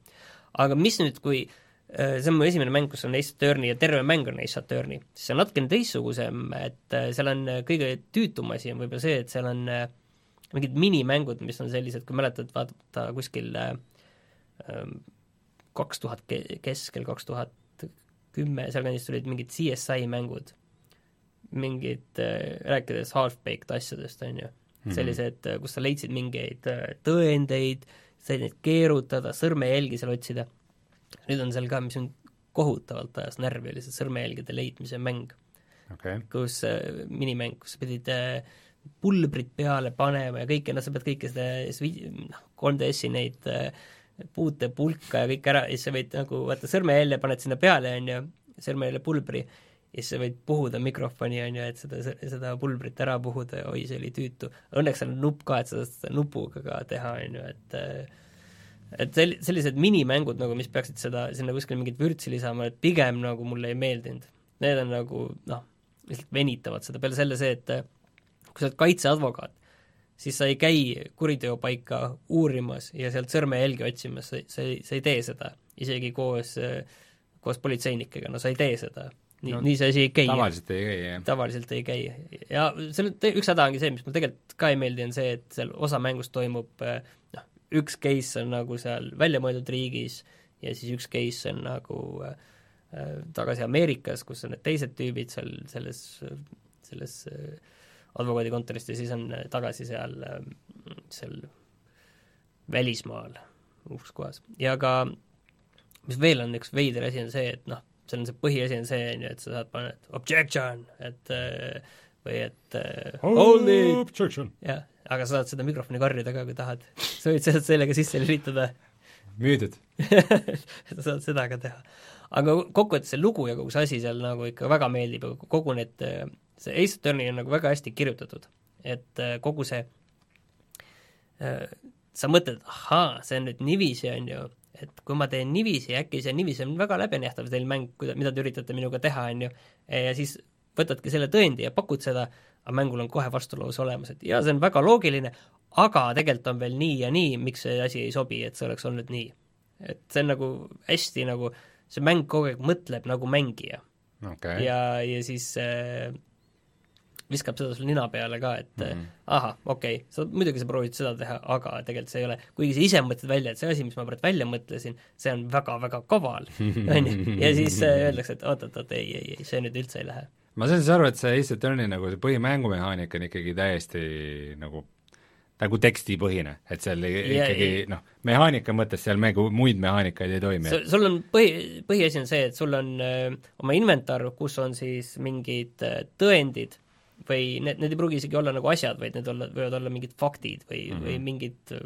aga mis nüüd, kui äh, see on mu esimene mäng, kus on Ace Attorney ja terve mäng on Ace Attorney, see on natukene teistsugusem, et äh, seal on kõige tüütum asi on võib-olla see, et seal on äh, mingid minimängud, mis on sellised, kui mäletad, vaata kuskil ähm, kaks tuhat keskel, kaks tuhat kümme, sealkandis tulid mingid CSI mängud, mingid, äh, rääkides half-baked asjadest, on ju, mhm. sellised, äh, kus sa leidsid mingeid äh, tõendeid, said neid keerutada, sõrmejälgi seal otsida. Nüüd on seal ka, mis on kohutavalt ajas närvi, oli see sõrmejälgede leidmise mäng okay.. kus äh,, minimäng, kus sa pidid äh, pulbrit peale panema ja kõike, noh, sa pead kõike seda noh, 3DS-i neid äh, puutepulka ja kõik ära ja siis sa võid nagu vaata sõrmejälje paned sinna peale, on ju, sõrmejälje pulbri, ja siis sa võid puhuda mikrofoni, on ju, et seda, seda pulbrit ära puhuda ja oi, see oli tüütu. Õnneks on nupp ka, et sa saad seda nupuga ka teha, on ju, et äh, et sel-, sellised minimängud nagu, mis peaksid seda, sinna kuskile mingit vürtsi lisama, et pigem nagu mulle ei meeldinud. Need on nagu noh, lihtsalt venitavad seda, peale selle see, et kui sa oled kaitseadvokaat, siis sa ei käi kuriteopaika uurimas ja sealt sõrmejälgi otsimas, sa, sa ei, sa ei tee seda, isegi koos, koos politseinikega, no sa ei tee seda. nii no,, nii see asi ei käi. tavaliselt ei käi, jah. tavaliselt ei käi. ja seal üks häda ongi see, mis mulle tegelikult ka ei meeldi, on see, et seal osa mängust toimub noh, üks case on nagu seal väljamõeldud riigis ja siis üks case on nagu äh, tagasi Ameerikas, kus on need teised tüübid seal selles, selles äh, advokaadikontorist ja siis on äh, tagasi seal, äh, seal välismaal, uhkes kohas. ja ka mis veel on üks veider asi, on see, et noh, seal on see põhiasi on see, on ju, et sa saad panna, et objection, et või et hold it, jah, aga sa saad seda mikrofoni karjuda ka, kui tahad. sa võid sealt sellega sisse lülitada. müüdud <laughs> sa saad seda ka teha. aga kokkuvõttes see lugu ja kogu see asi seal nagu ikka väga meeldib, kogu need see Ace Attorney on nagu väga hästi kirjutatud, et äh, kogu see äh, sa mõtled, ahaa, see on nüüd niiviisi, on ju, et kui ma teen niiviisi, äkki see niiviisi on väga läbinähtav teil mäng, mida te üritate minuga teha, on ju, ja siis võtadki selle tõendi ja pakud seda, aga mängul on kohe vastulause olemas, et jaa, see on väga loogiline, aga tegelikult on veel nii ja nii, miks see asi ei sobi, et see oleks olnud nii. et see on nagu hästi nagu, see mäng kogu aeg mõtleb nagu mängija okay.. ja, ja siis äh, viskab seda sul nina peale ka, et mm -hmm. ahah, okei okay,, sa muidugi sa proovid seda teha, aga tegelikult see ei ole, kuigi sa ise mõtled välja, et see asi, mis ma praegu välja mõtlesin, see on väga-väga kaval, <laughs> on ju, ja siis äh, öeldakse, et oot-oot-oot, ei, ei, ei, see nüüd üldse ei lähe. Ma saan siis aru, et see Ace Attorney nagu see põhimängumehaanika on ikkagi täiesti nagu nagu tekstipõhine, et seal ja, ikkagi noh, mehaanika mõttes seal mängu muid mehaanikaid ei toimi. sul on põhi, põhiasi on see, et sul on öö, äh, oma inventar, kus on siis mingid äh, tõendid või need, need ei pruugi isegi olla nagu asjad, vaid need olla, võivad olla mingid faktid või mm, -hmm. või mingid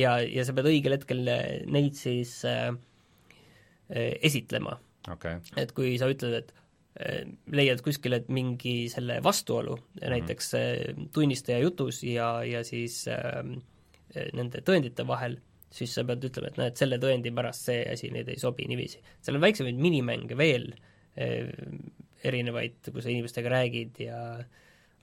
ja, ja sa pead õigel hetkel neid siis äh, esitlema okay.. et kui sa ütled, et äh, leiad kuskil, et mingi selle vastuolu mm, -hmm. näiteks äh, tunnistaja jutus ja, ja siis äh, nende tõendite vahel, siis sa pead ütlema, et näed, selle tõendi pärast see asi nüüd ei sobi niiviisi. seal on väiksemaid minimänge veel äh,, erinevaid, kui sa inimestega räägid ja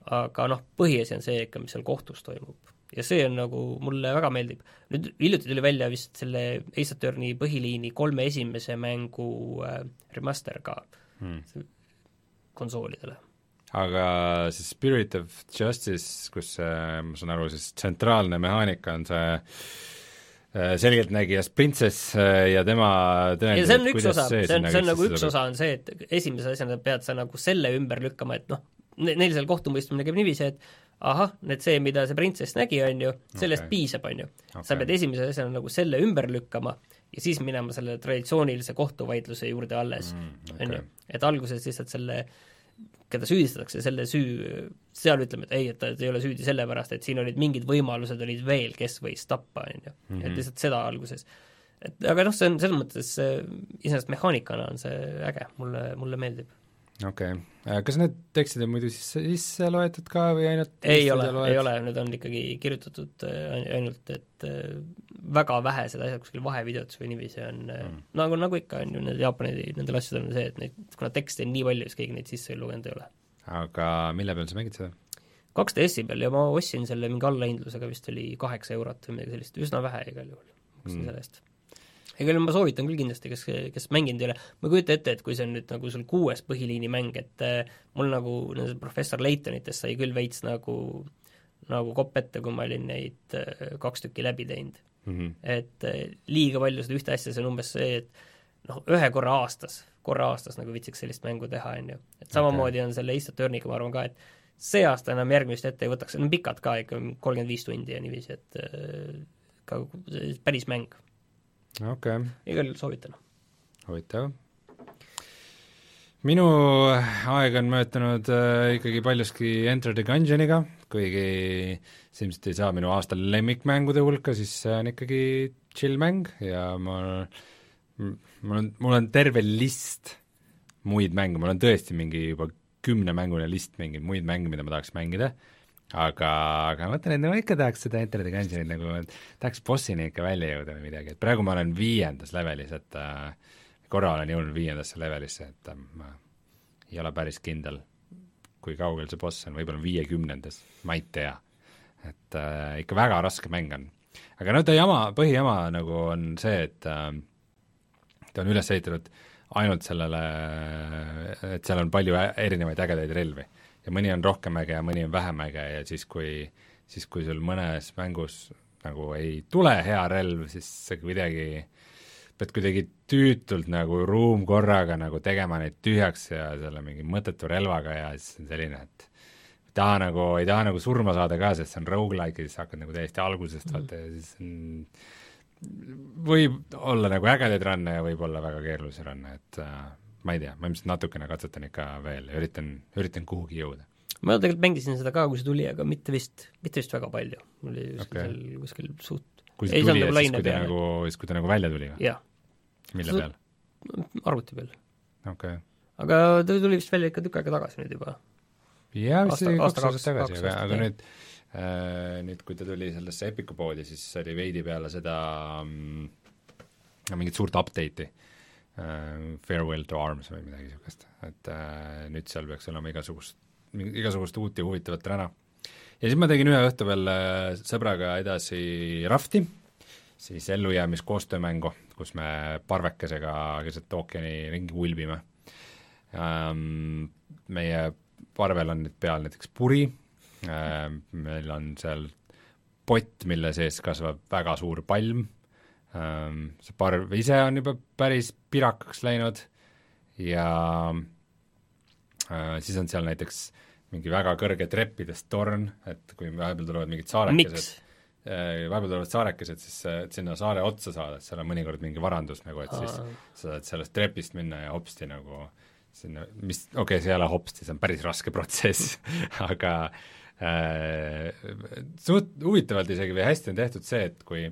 aga noh, põhiasi on see ikka, mis seal kohtus toimub. ja see on nagu, mulle väga meeldib. nüüd hiljuti tuli välja vist selle Ace Attorney põhiliini kolme esimese mängu äh, remaster ka Hmm. Konsoolidele. aga siis Spirit of Justice, kus see, ma saan aru, siis tsentraalne mehaanika on see äh, selgeltnägijast printsess äh, ja tema ja see on üks osa, see on, see on nagu üks osa on see, et esimese asjana pead sa nagu selle ümber lükkama, et noh, neil seal kohtumõistmine käib niiviisi, et ahah, need see, mida see printsess nägi, on ju, sellest Okei. piisab, on ju. sa Okei. pead esimese asjana nagu selle ümber lükkama ja siis minema selle traditsioonilise kohtuvaidluse juurde alles Mm, on okei. ju. et alguses lihtsalt selle, keda süüdistatakse, selle süü, seal ütleme, et ei, et ta ei ole süüdi sellepärast, et siin olid mingid võimalused olid veel, kes võis tappa, on ju. et Mhm. lihtsalt seda alguses. et aga noh, see on selles mõttes, iseenesest mehaanikana on see äge, mulle, mulle meeldib. Okei okay., kas need tekstid on muidu sisse, sisse loetud ka või ainult ei ole, ei ole, need on ikkagi kirjutatud äh, ainult, et äh, väga vähesed asjad kuskil vahevideotes või niiviisi on mm. nagu, nagu ikka on ju, need Jaapani, nendel asjadel on see, et neid, kuna tekste on nii palju, siis keegi neid sisse lugenud ei ole. aga mille peal sa mängid seda? kaks DS-i peal ja ma ostsin selle mingi allahindlusega, vist oli kaheksa eurot või midagi sellist, üsna vähe igal juhul maksin mm. selle eest. Juhul ma soovitan küll kindlasti, kes, kes mänginud ei ole, ma ei kujuta ette, et kui see on nüüd nagu sul kuues põhiliini mäng, et äh, mul nagu nendest professor Laytonitest sai küll veits nagu nagu kopp ette, kui ma olin neid äh, kaks tükki läbi teinud. Mm -hmm. et äh, liiga palju seda ühte asja, see on umbes see, et noh, ühe korra aastas, korra aastas nagu viitsiks sellist mängu teha, on ju. et samamoodi okay. on selle Ace Attorney'ga, ma arvan ka, et see aasta enam järgmist ette ei võtaks, need on pikad ka ikka, kolmkümmend viis tundi ja niiviisi, et ka päris mäng. Okei okay., igal juhul soovitan. huvitav. minu aeg on möödunud äh, ikkagi paljuski Enter the Gungeoniga, kuigi see ilmselt ei saa minu aasta lemmikmängude hulka, siis see on ikkagi chill mäng ja ma, mul on, mul on terve list muid mänge, mul on tõesti mingi juba kümnemängune list mingeid muid mänge, mida ma tahaks mängida, aga, aga ma mõtlen, et no ma ikka tahaks seda Enter the Gungeonit nagu, tahaks bossini ikka välja jõuda või midagi, et praegu ma olen viiendas levelis, et äh, korra olen jõudnud viiendasse levelisse, et äh, ma ei ole päris kindel, kui kaugel see boss on, võib-olla viiekümnendas, ma ei tea. et äh, ikka väga raske mäng on. aga no ta jama, põhijama nagu on see, et äh, ta on üles ehitatud ainult sellele, et seal on palju erinevaid ägedaid relvi. Ja mõni on rohkem äge ja mõni on vähem äge ja siis, kui, siis kui sul mõnes mängus nagu ei tule hea relv, siis sa kuidagi pead kuidagi tüütult nagu ruumkorraga nagu tegema neid tühjaks ja selle mingi mõttetu relvaga ja siis on selline, et ei taha nagu, ei taha nagu surma saada ka, sest see on rogu-like ja siis hakkad nagu täiesti algusest vaata ja siis on võib olla nagu ägedaid run'e ja võib olla väga keerulisi run'e, et äh, ma ei tea, ma ilmselt natukene katsetan ikka veel ja üritan, üritan kuhugi jõuda. ma tegelikult mängisin seda ka, kui see tuli, aga mitte vist, mitte vist väga palju. oli okay. seal, kuskil suht kui see tuli ja nagu siis, kui ta nagu, siis kui ta nagu välja tuli või? jah, mille peal? arvuti peal. okei okay. aga ta tuli vist välja ikka tükk aega tagasi nüüd juba. jaa, vist oli kaks aastat tagasi, aga, aga jah. nüüd äh, nüüd, kui ta tuli sellesse Epiku poodi, siis oli veidi peale seda mm, mingit suurt update'i Farewell to Arms või midagi niisugust, et äh, nüüd seal peaks olema igasugust, igasugust uut ja huvitavat räna. ja siis ma tegin ühe õhtu veel äh, sõbraga edasi Rafti, siis ellujäämiskoostöömängu, kus me parvekesega keset ookeani ringi ulbime ähm, meie parvel on nüüd peal näiteks puri ähm,, meil on seal pott, mille sees kasvab väga suur palm see parv ise on juba päris pirakaks läinud ja äh, siis on seal näiteks mingi väga kõrge treppidest torn, et kui vahepeal tulevad mingid saarekesed, vahepeal tulevad saarekesed, siis äh, et sinna saare otsa saada, et seal on mõnikord mingi varandus nagu, et siis sa saad sellest trepist minna ja hopsti nagu sinna, mis, okei okay,, see ei ole hopsti, see on päris raske protsess <laughs> aga äh, suht huvitavalt isegi või hästi on tehtud see, et kui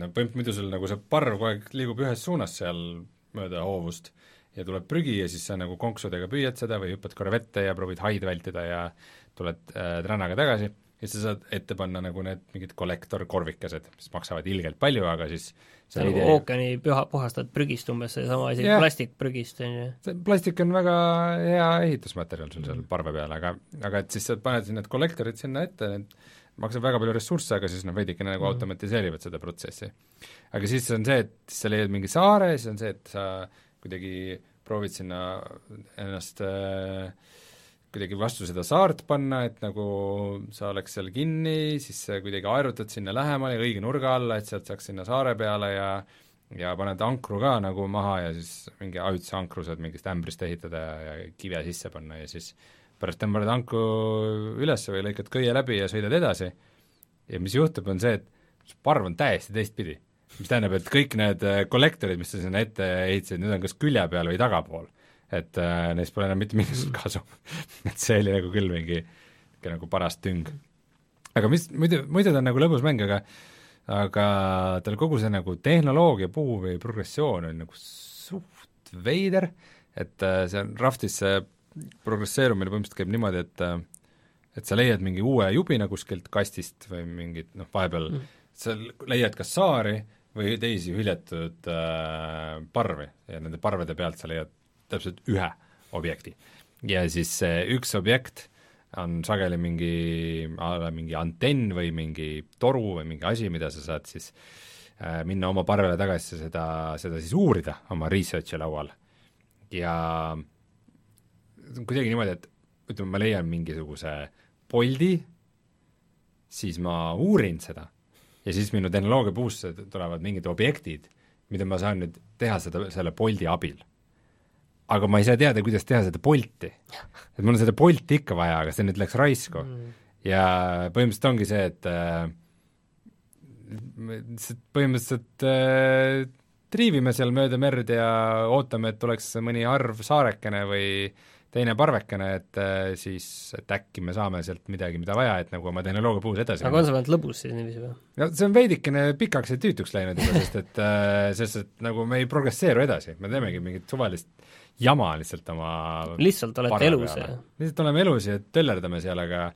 no põhimõtteliselt muidu sul nagu see parv kogu aeg liigub ühes suunas seal mööda hoovust ja tuleb prügi ja siis sa nagu konksudega püüad seda või hüppad korra vette ja proovid haid vältida ja tuled äh, trännaga tagasi ja siis sa saad ette panna nagu need mingid kollektorkorvikesed, mis maksavad ilgelt palju, aga siis see on nagu ookeani püha, puhastad prügist umbes, seesama asi Jah. plastikprügist, on ju. see plastik on väga hea ehitusmaterjal sul seal parve peal, aga, aga et siis sa paned need kollektorid sinna ette, need maksab väga palju ressursse, aga siis nad veidikene nagu automatiseerivad seda protsessi. aga siis on see, et sa leiad mingi saare, siis on see, et sa kuidagi proovid sinna ennast äh, kuidagi vastu seda saart panna, et nagu sa oleks seal kinni, siis sa kuidagi aerutad sinna lähemale õige nurga alla, et sealt saaks sinna saare peale ja ja paned ankru ka nagu maha ja siis mingi ajutise ankru saad mingist ämbrist ehitada ja, ja kive sisse panna ja siis pärast tõmbad ankru üles või lõikad köie läbi ja sõidad edasi ja mis juhtub, on see, et parv on täiesti teistpidi. mis tähendab, et kõik need äh, kollektorid, mis sa sinna ette ehitasid, need on kas külje peal või tagapool. et äh, neist pole enam mitte mingisugust <laughs> kasu et see oli nagu küll mingi niisugune nagu paras tüng. aga mis, muidu, muidu ta on nagu lõbus mäng, aga aga tal kogu see nagu tehnoloogia puu või progressioon on nagu suht veider, et äh, see on Raftis see progresseerumine põhimõtteliselt käib niimoodi, et äh, et sa leiad mingi uue jubina kuskilt kastist või mingit noh, vahepeal mm. sa leiad kas saari või teisi hüljatud äh, parvi ja nende parvede pealt sa leiad täpselt ühe objekti. ja siis see üks objekt on sageli mingi, mingi antenn või mingi toru või mingi asi, mida sa saad siis äh, minna oma parvele tagasi seda, seda siis uurida oma research'i laual. ja kuidagi niimoodi, et ütleme, ma leian mingisuguse poldi, siis ma uurin seda ja siis minu tehnoloogia puusse tulevad mingid objektid, mida ma saan nüüd teha seda, selle poldi abil. aga ma ei saa teada, kuidas teha seda polti. et mul on seda polti ikka vaja, aga see nüüd läks raisku mm. ja põhimõtteliselt ongi see, et äh, põhimõtteliselt äh, triivime seal mööda merd ja ootame, et tuleks mõni arv saarekene või teine parvekene, et äh, siis, et äkki me saame sealt midagi, mida vaja, et nagu oma tehnoloogia puhul edasi aga on see ainult lõbus siis niiviisi või? no see on veidikene pikaks ja tüütuks läinud juba, sest et äh, sest et nagu me ei progresseeru edasi, me teemegi mingit suvalist jama lihtsalt oma lihtsalt olete elus ja lihtsalt oleme elus ja töllerdame seal, aga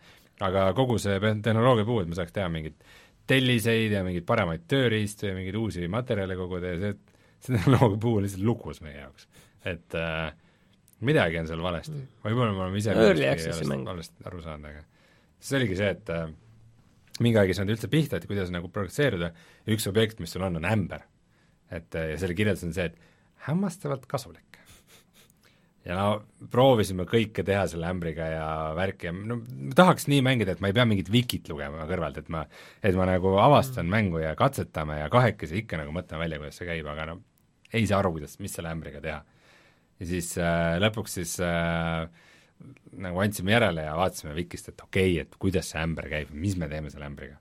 aga kogu see tehnoloogia puhul, et me saaks teha mingeid telliseid ja mingeid paremaid tööriistu ja mingeid uusi materjale koguda ja see, see tehnoloogia puhul lihtsalt lukus meie jaoks. et äh, midagi on seal valesti, võib-olla me oleme ise Early access'i mäng. valesti aru saanud, aga siis oligi see, et äh, mingi aeg ei saanud üldse pihta, et kuidas nagu progresseeruda ja üks objekt, mis sul on, on ämber. et äh, ja selle kirjeldus on see, et hämmastavalt kasulik. ja no proovisime kõike teha selle ämbriga ja värki ja no tahaks nii mängida, et ma ei pea mingit wikit lugema kõrvalt, et ma, et ma nagu avastan mm. mängu ja katsetame ja kahekesi ikka nagu mõtleme välja, kuidas see käib, aga no ei saa aru, kuidas, mis selle ämbriga teha ja siis äh, lõpuks siis äh, nagu andsime järele ja vaatasime Vikist, et okei okay,, et kuidas see ämber käib, mis me teeme selle ämbriga.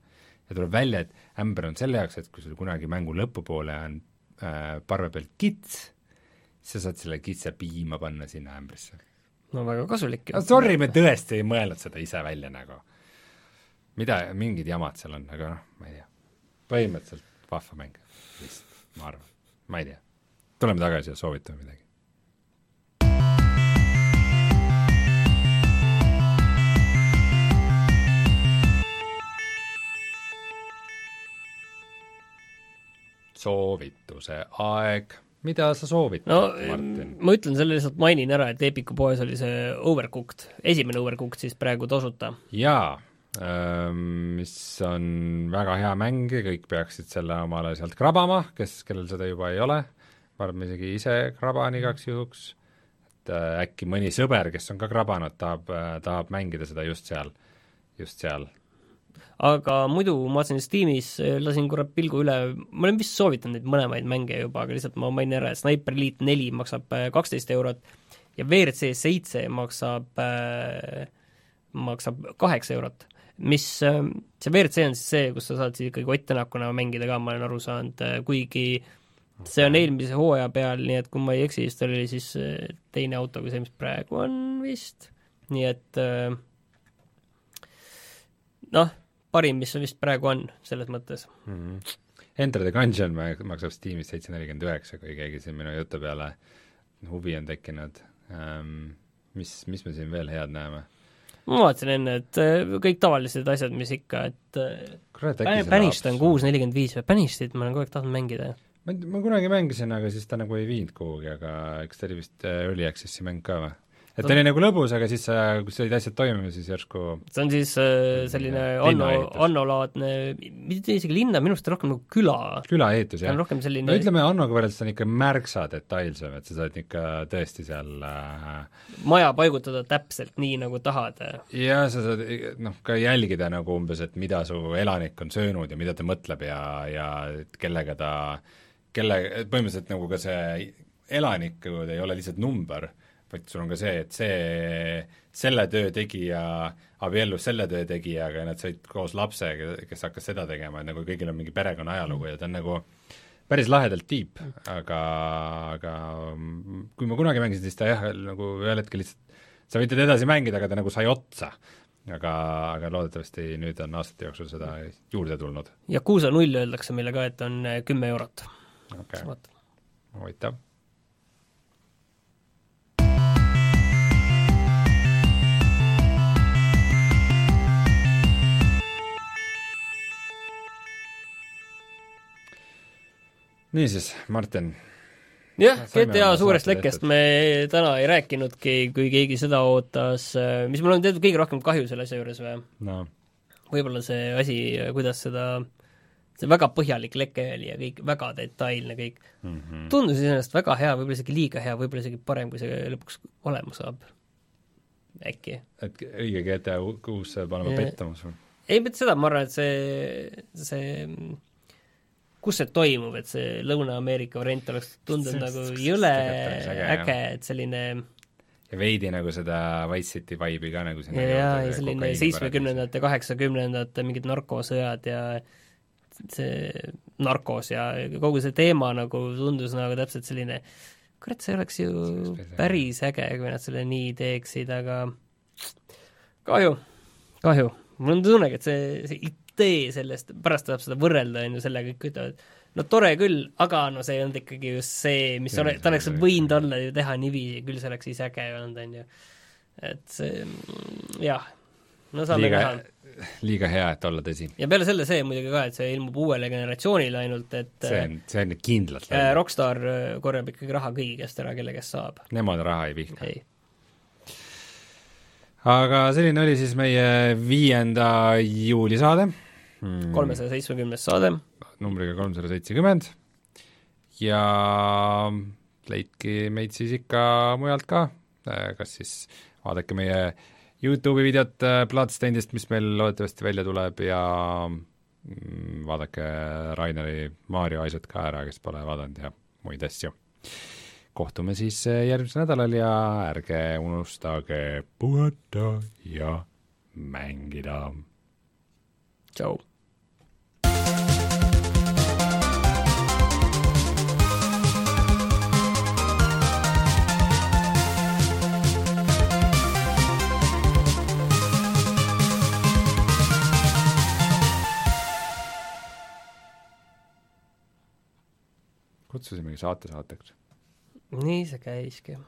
ja tuleb välja, et ämber on selle jaoks, et kui sul kunagi mängu lõpupoole on äh, parve peal kits, siis sa saad selle kitse piima panna sinna ämbrisse. no väga kasulik ju. no sorry, me tõesti ei mõelnud seda ise välja nagu. mida, mingid jamad seal on, aga noh, ma ei tea. põhimõtteliselt vahva mäng, vist, ma arvan, ma ei tea. tuleme tagasi ja soovitame midagi. Soovituse aeg, mida sa soovitad no Martin? ma ütlen selle lihtsalt, mainin ära, et Epiku poes oli see Overcooked, esimene Overcooked siis praegu tasuta. jaa, mis on väga hea mäng ja kõik peaksid selle omale sealt krabama, kes, kellel seda juba ei ole, ma arvan, ma isegi ise kraban igaks juhuks, et äh, äkki mõni sõber, kes on ka krabanud, tahab, tahab mängida seda just seal, just seal aga muidu ma vaatasin Steamis, lasin korra pilgu üle, ma olen vist soovitanud neid mõlemaid mänge juba, aga lihtsalt ma mainin ära, et Sniper Elite neli maksab äh, kaksteist eurot ja WRC seitse maksab äh,, maksab kaheksa eurot. mis äh,, see WRC on siis see, kus sa saad siis ikkagi Ott Tänakuna mängida ka, ma olen aru saanud, äh, kuigi see on eelmise hooaja peal, nii et kui ma ei eksi, siis tal oli siis äh, teine auto kui see, mis praegu on vist, nii et äh, noh, parim, mis vist praegu on, selles mõttes mm. -hmm. Enter the Gungeon maksab Steamis seitse nelikümmend üheksa, kui keegi siin minu jutu peale huvi on tekkinud um,. mis, mis me siin veel head näeme? ma vaatasin enne, et äh, kõik tavalised asjad, mis ikka, et äh, kurat, äkki Banished on kuus nelikümmend viis või Banished'it ma olen kogu aeg tahtnud mängida. ma, ma kunagi mängisin, aga siis ta nagu ei viinud kuhugi, aga eks ta oli vist äh, Early Access'i mäng ka või? Et ta oli nagu lõbus, aga siis sa, kui said asjad toimima, siis järsku see on siis äh, selline Anno Anno-laadne, mitte isegi linna, minu arust rohkem nagu küla. külaehitus jah rohkem selline no ütleme, Annoga võrreldes on ikka märksa detailsem, et sa saad ikka tõesti seal äh, maja paigutada täpselt nii, nagu tahad. ja sa saad noh, ka jälgida nagu umbes, et mida su elanik on söönud ja mida ta mõtleb ja, ja kellega ta, kelle, põhimõtteliselt nagu ka see elanikud ei ole lihtsalt number, vaid sul on ka see, et see, selle töö tegija abiellus selle töö tegijaga ja nad said koos lapse, kes hakkas seda tegema, et nagu kõigil on mingi perekonna ajalugu ja ta on nagu päris lahedalt tiip, aga, aga kui ma kunagi mängisin, siis ta jah, nagu ühel hetkel lihtsalt sa võid teda edasi mängida, aga ta nagu sai otsa aga, aga loodetavasti nüüd on aastate jooksul seda juurde tulnud. Yakuusa null öeldakse meile ka, et on äh, kümme eurot. okei okay., huvitav. niisiis, Martin, jah, GTA suurest lekkest me täna ei rääkinudki, kui keegi seda ootas, mis mul on tegelikult kõige rohkem kahju selle asja juures või, no võib-olla see asi, kuidas seda, see väga põhjalik leke oli ja kõik väga detailne kõik, mm -hmm. tundus iseenesest väga hea, võib-olla isegi liiga hea, võib-olla isegi parem, kui see lõpuks olema saab. äkki. et õige GTA kuus Jah. pettumus või? ei, mitte seda, ma arvan, et see, see kus see toimub, et see Lõuna-Ameerika variant oleks tundunud nagu jõle äge, et selline ja veidi nagu seda Wise City vibe'i ka nagu sinna ja, ja selline seitsmekümnendate, kaheksakümnendate mingid narkosõjad ja see narkos ja kogu see teema nagu tundus nagu täpselt selline kurat, see oleks ju päris äge. kui nad selle nii teeksid, aga kahju, kahju. mul on tunnegi, et see, see idee sellest, pärast tuleb seda võrrelda, on ju, sellega kõik ütlevad, no tore küll, aga no see ei olnud ikkagi just see, mis ole-, ta oleks võinud olla ju teha niiviisi, küll see oleks siis äge olnud, on ju. et see, jah, no saame näha., liiga hea, et olla tõsi. ja peale selle see muidugi ka, et see ilmub uuele generatsioonile ainult, et see on, see on kindlalt äh, Rockstar äh, korjab ikkagi raha kõigi käest ära, kelle käest saab. Nemad raha ei vihka. aga selline oli siis meie viienda juuli saade mm.. Kolmesaja seitsmekümnes saade, numbriga kolmsada seitsekümmend. Ja leidke meid siis ikka mujalt ka, kas siis vaadake meie Youtube'i videot äh, Bloodstainedist, mis meil loodetavasti välja tuleb ja mm, vaadake Raineri Mario asjad ka ära, kes pole vaadanud ja muid asju. kohtume siis äh, järgmisel nädalal ja ärge unustage puhata ja mängida. Tšau. Kutsusimegi saate saateks. nii see käiski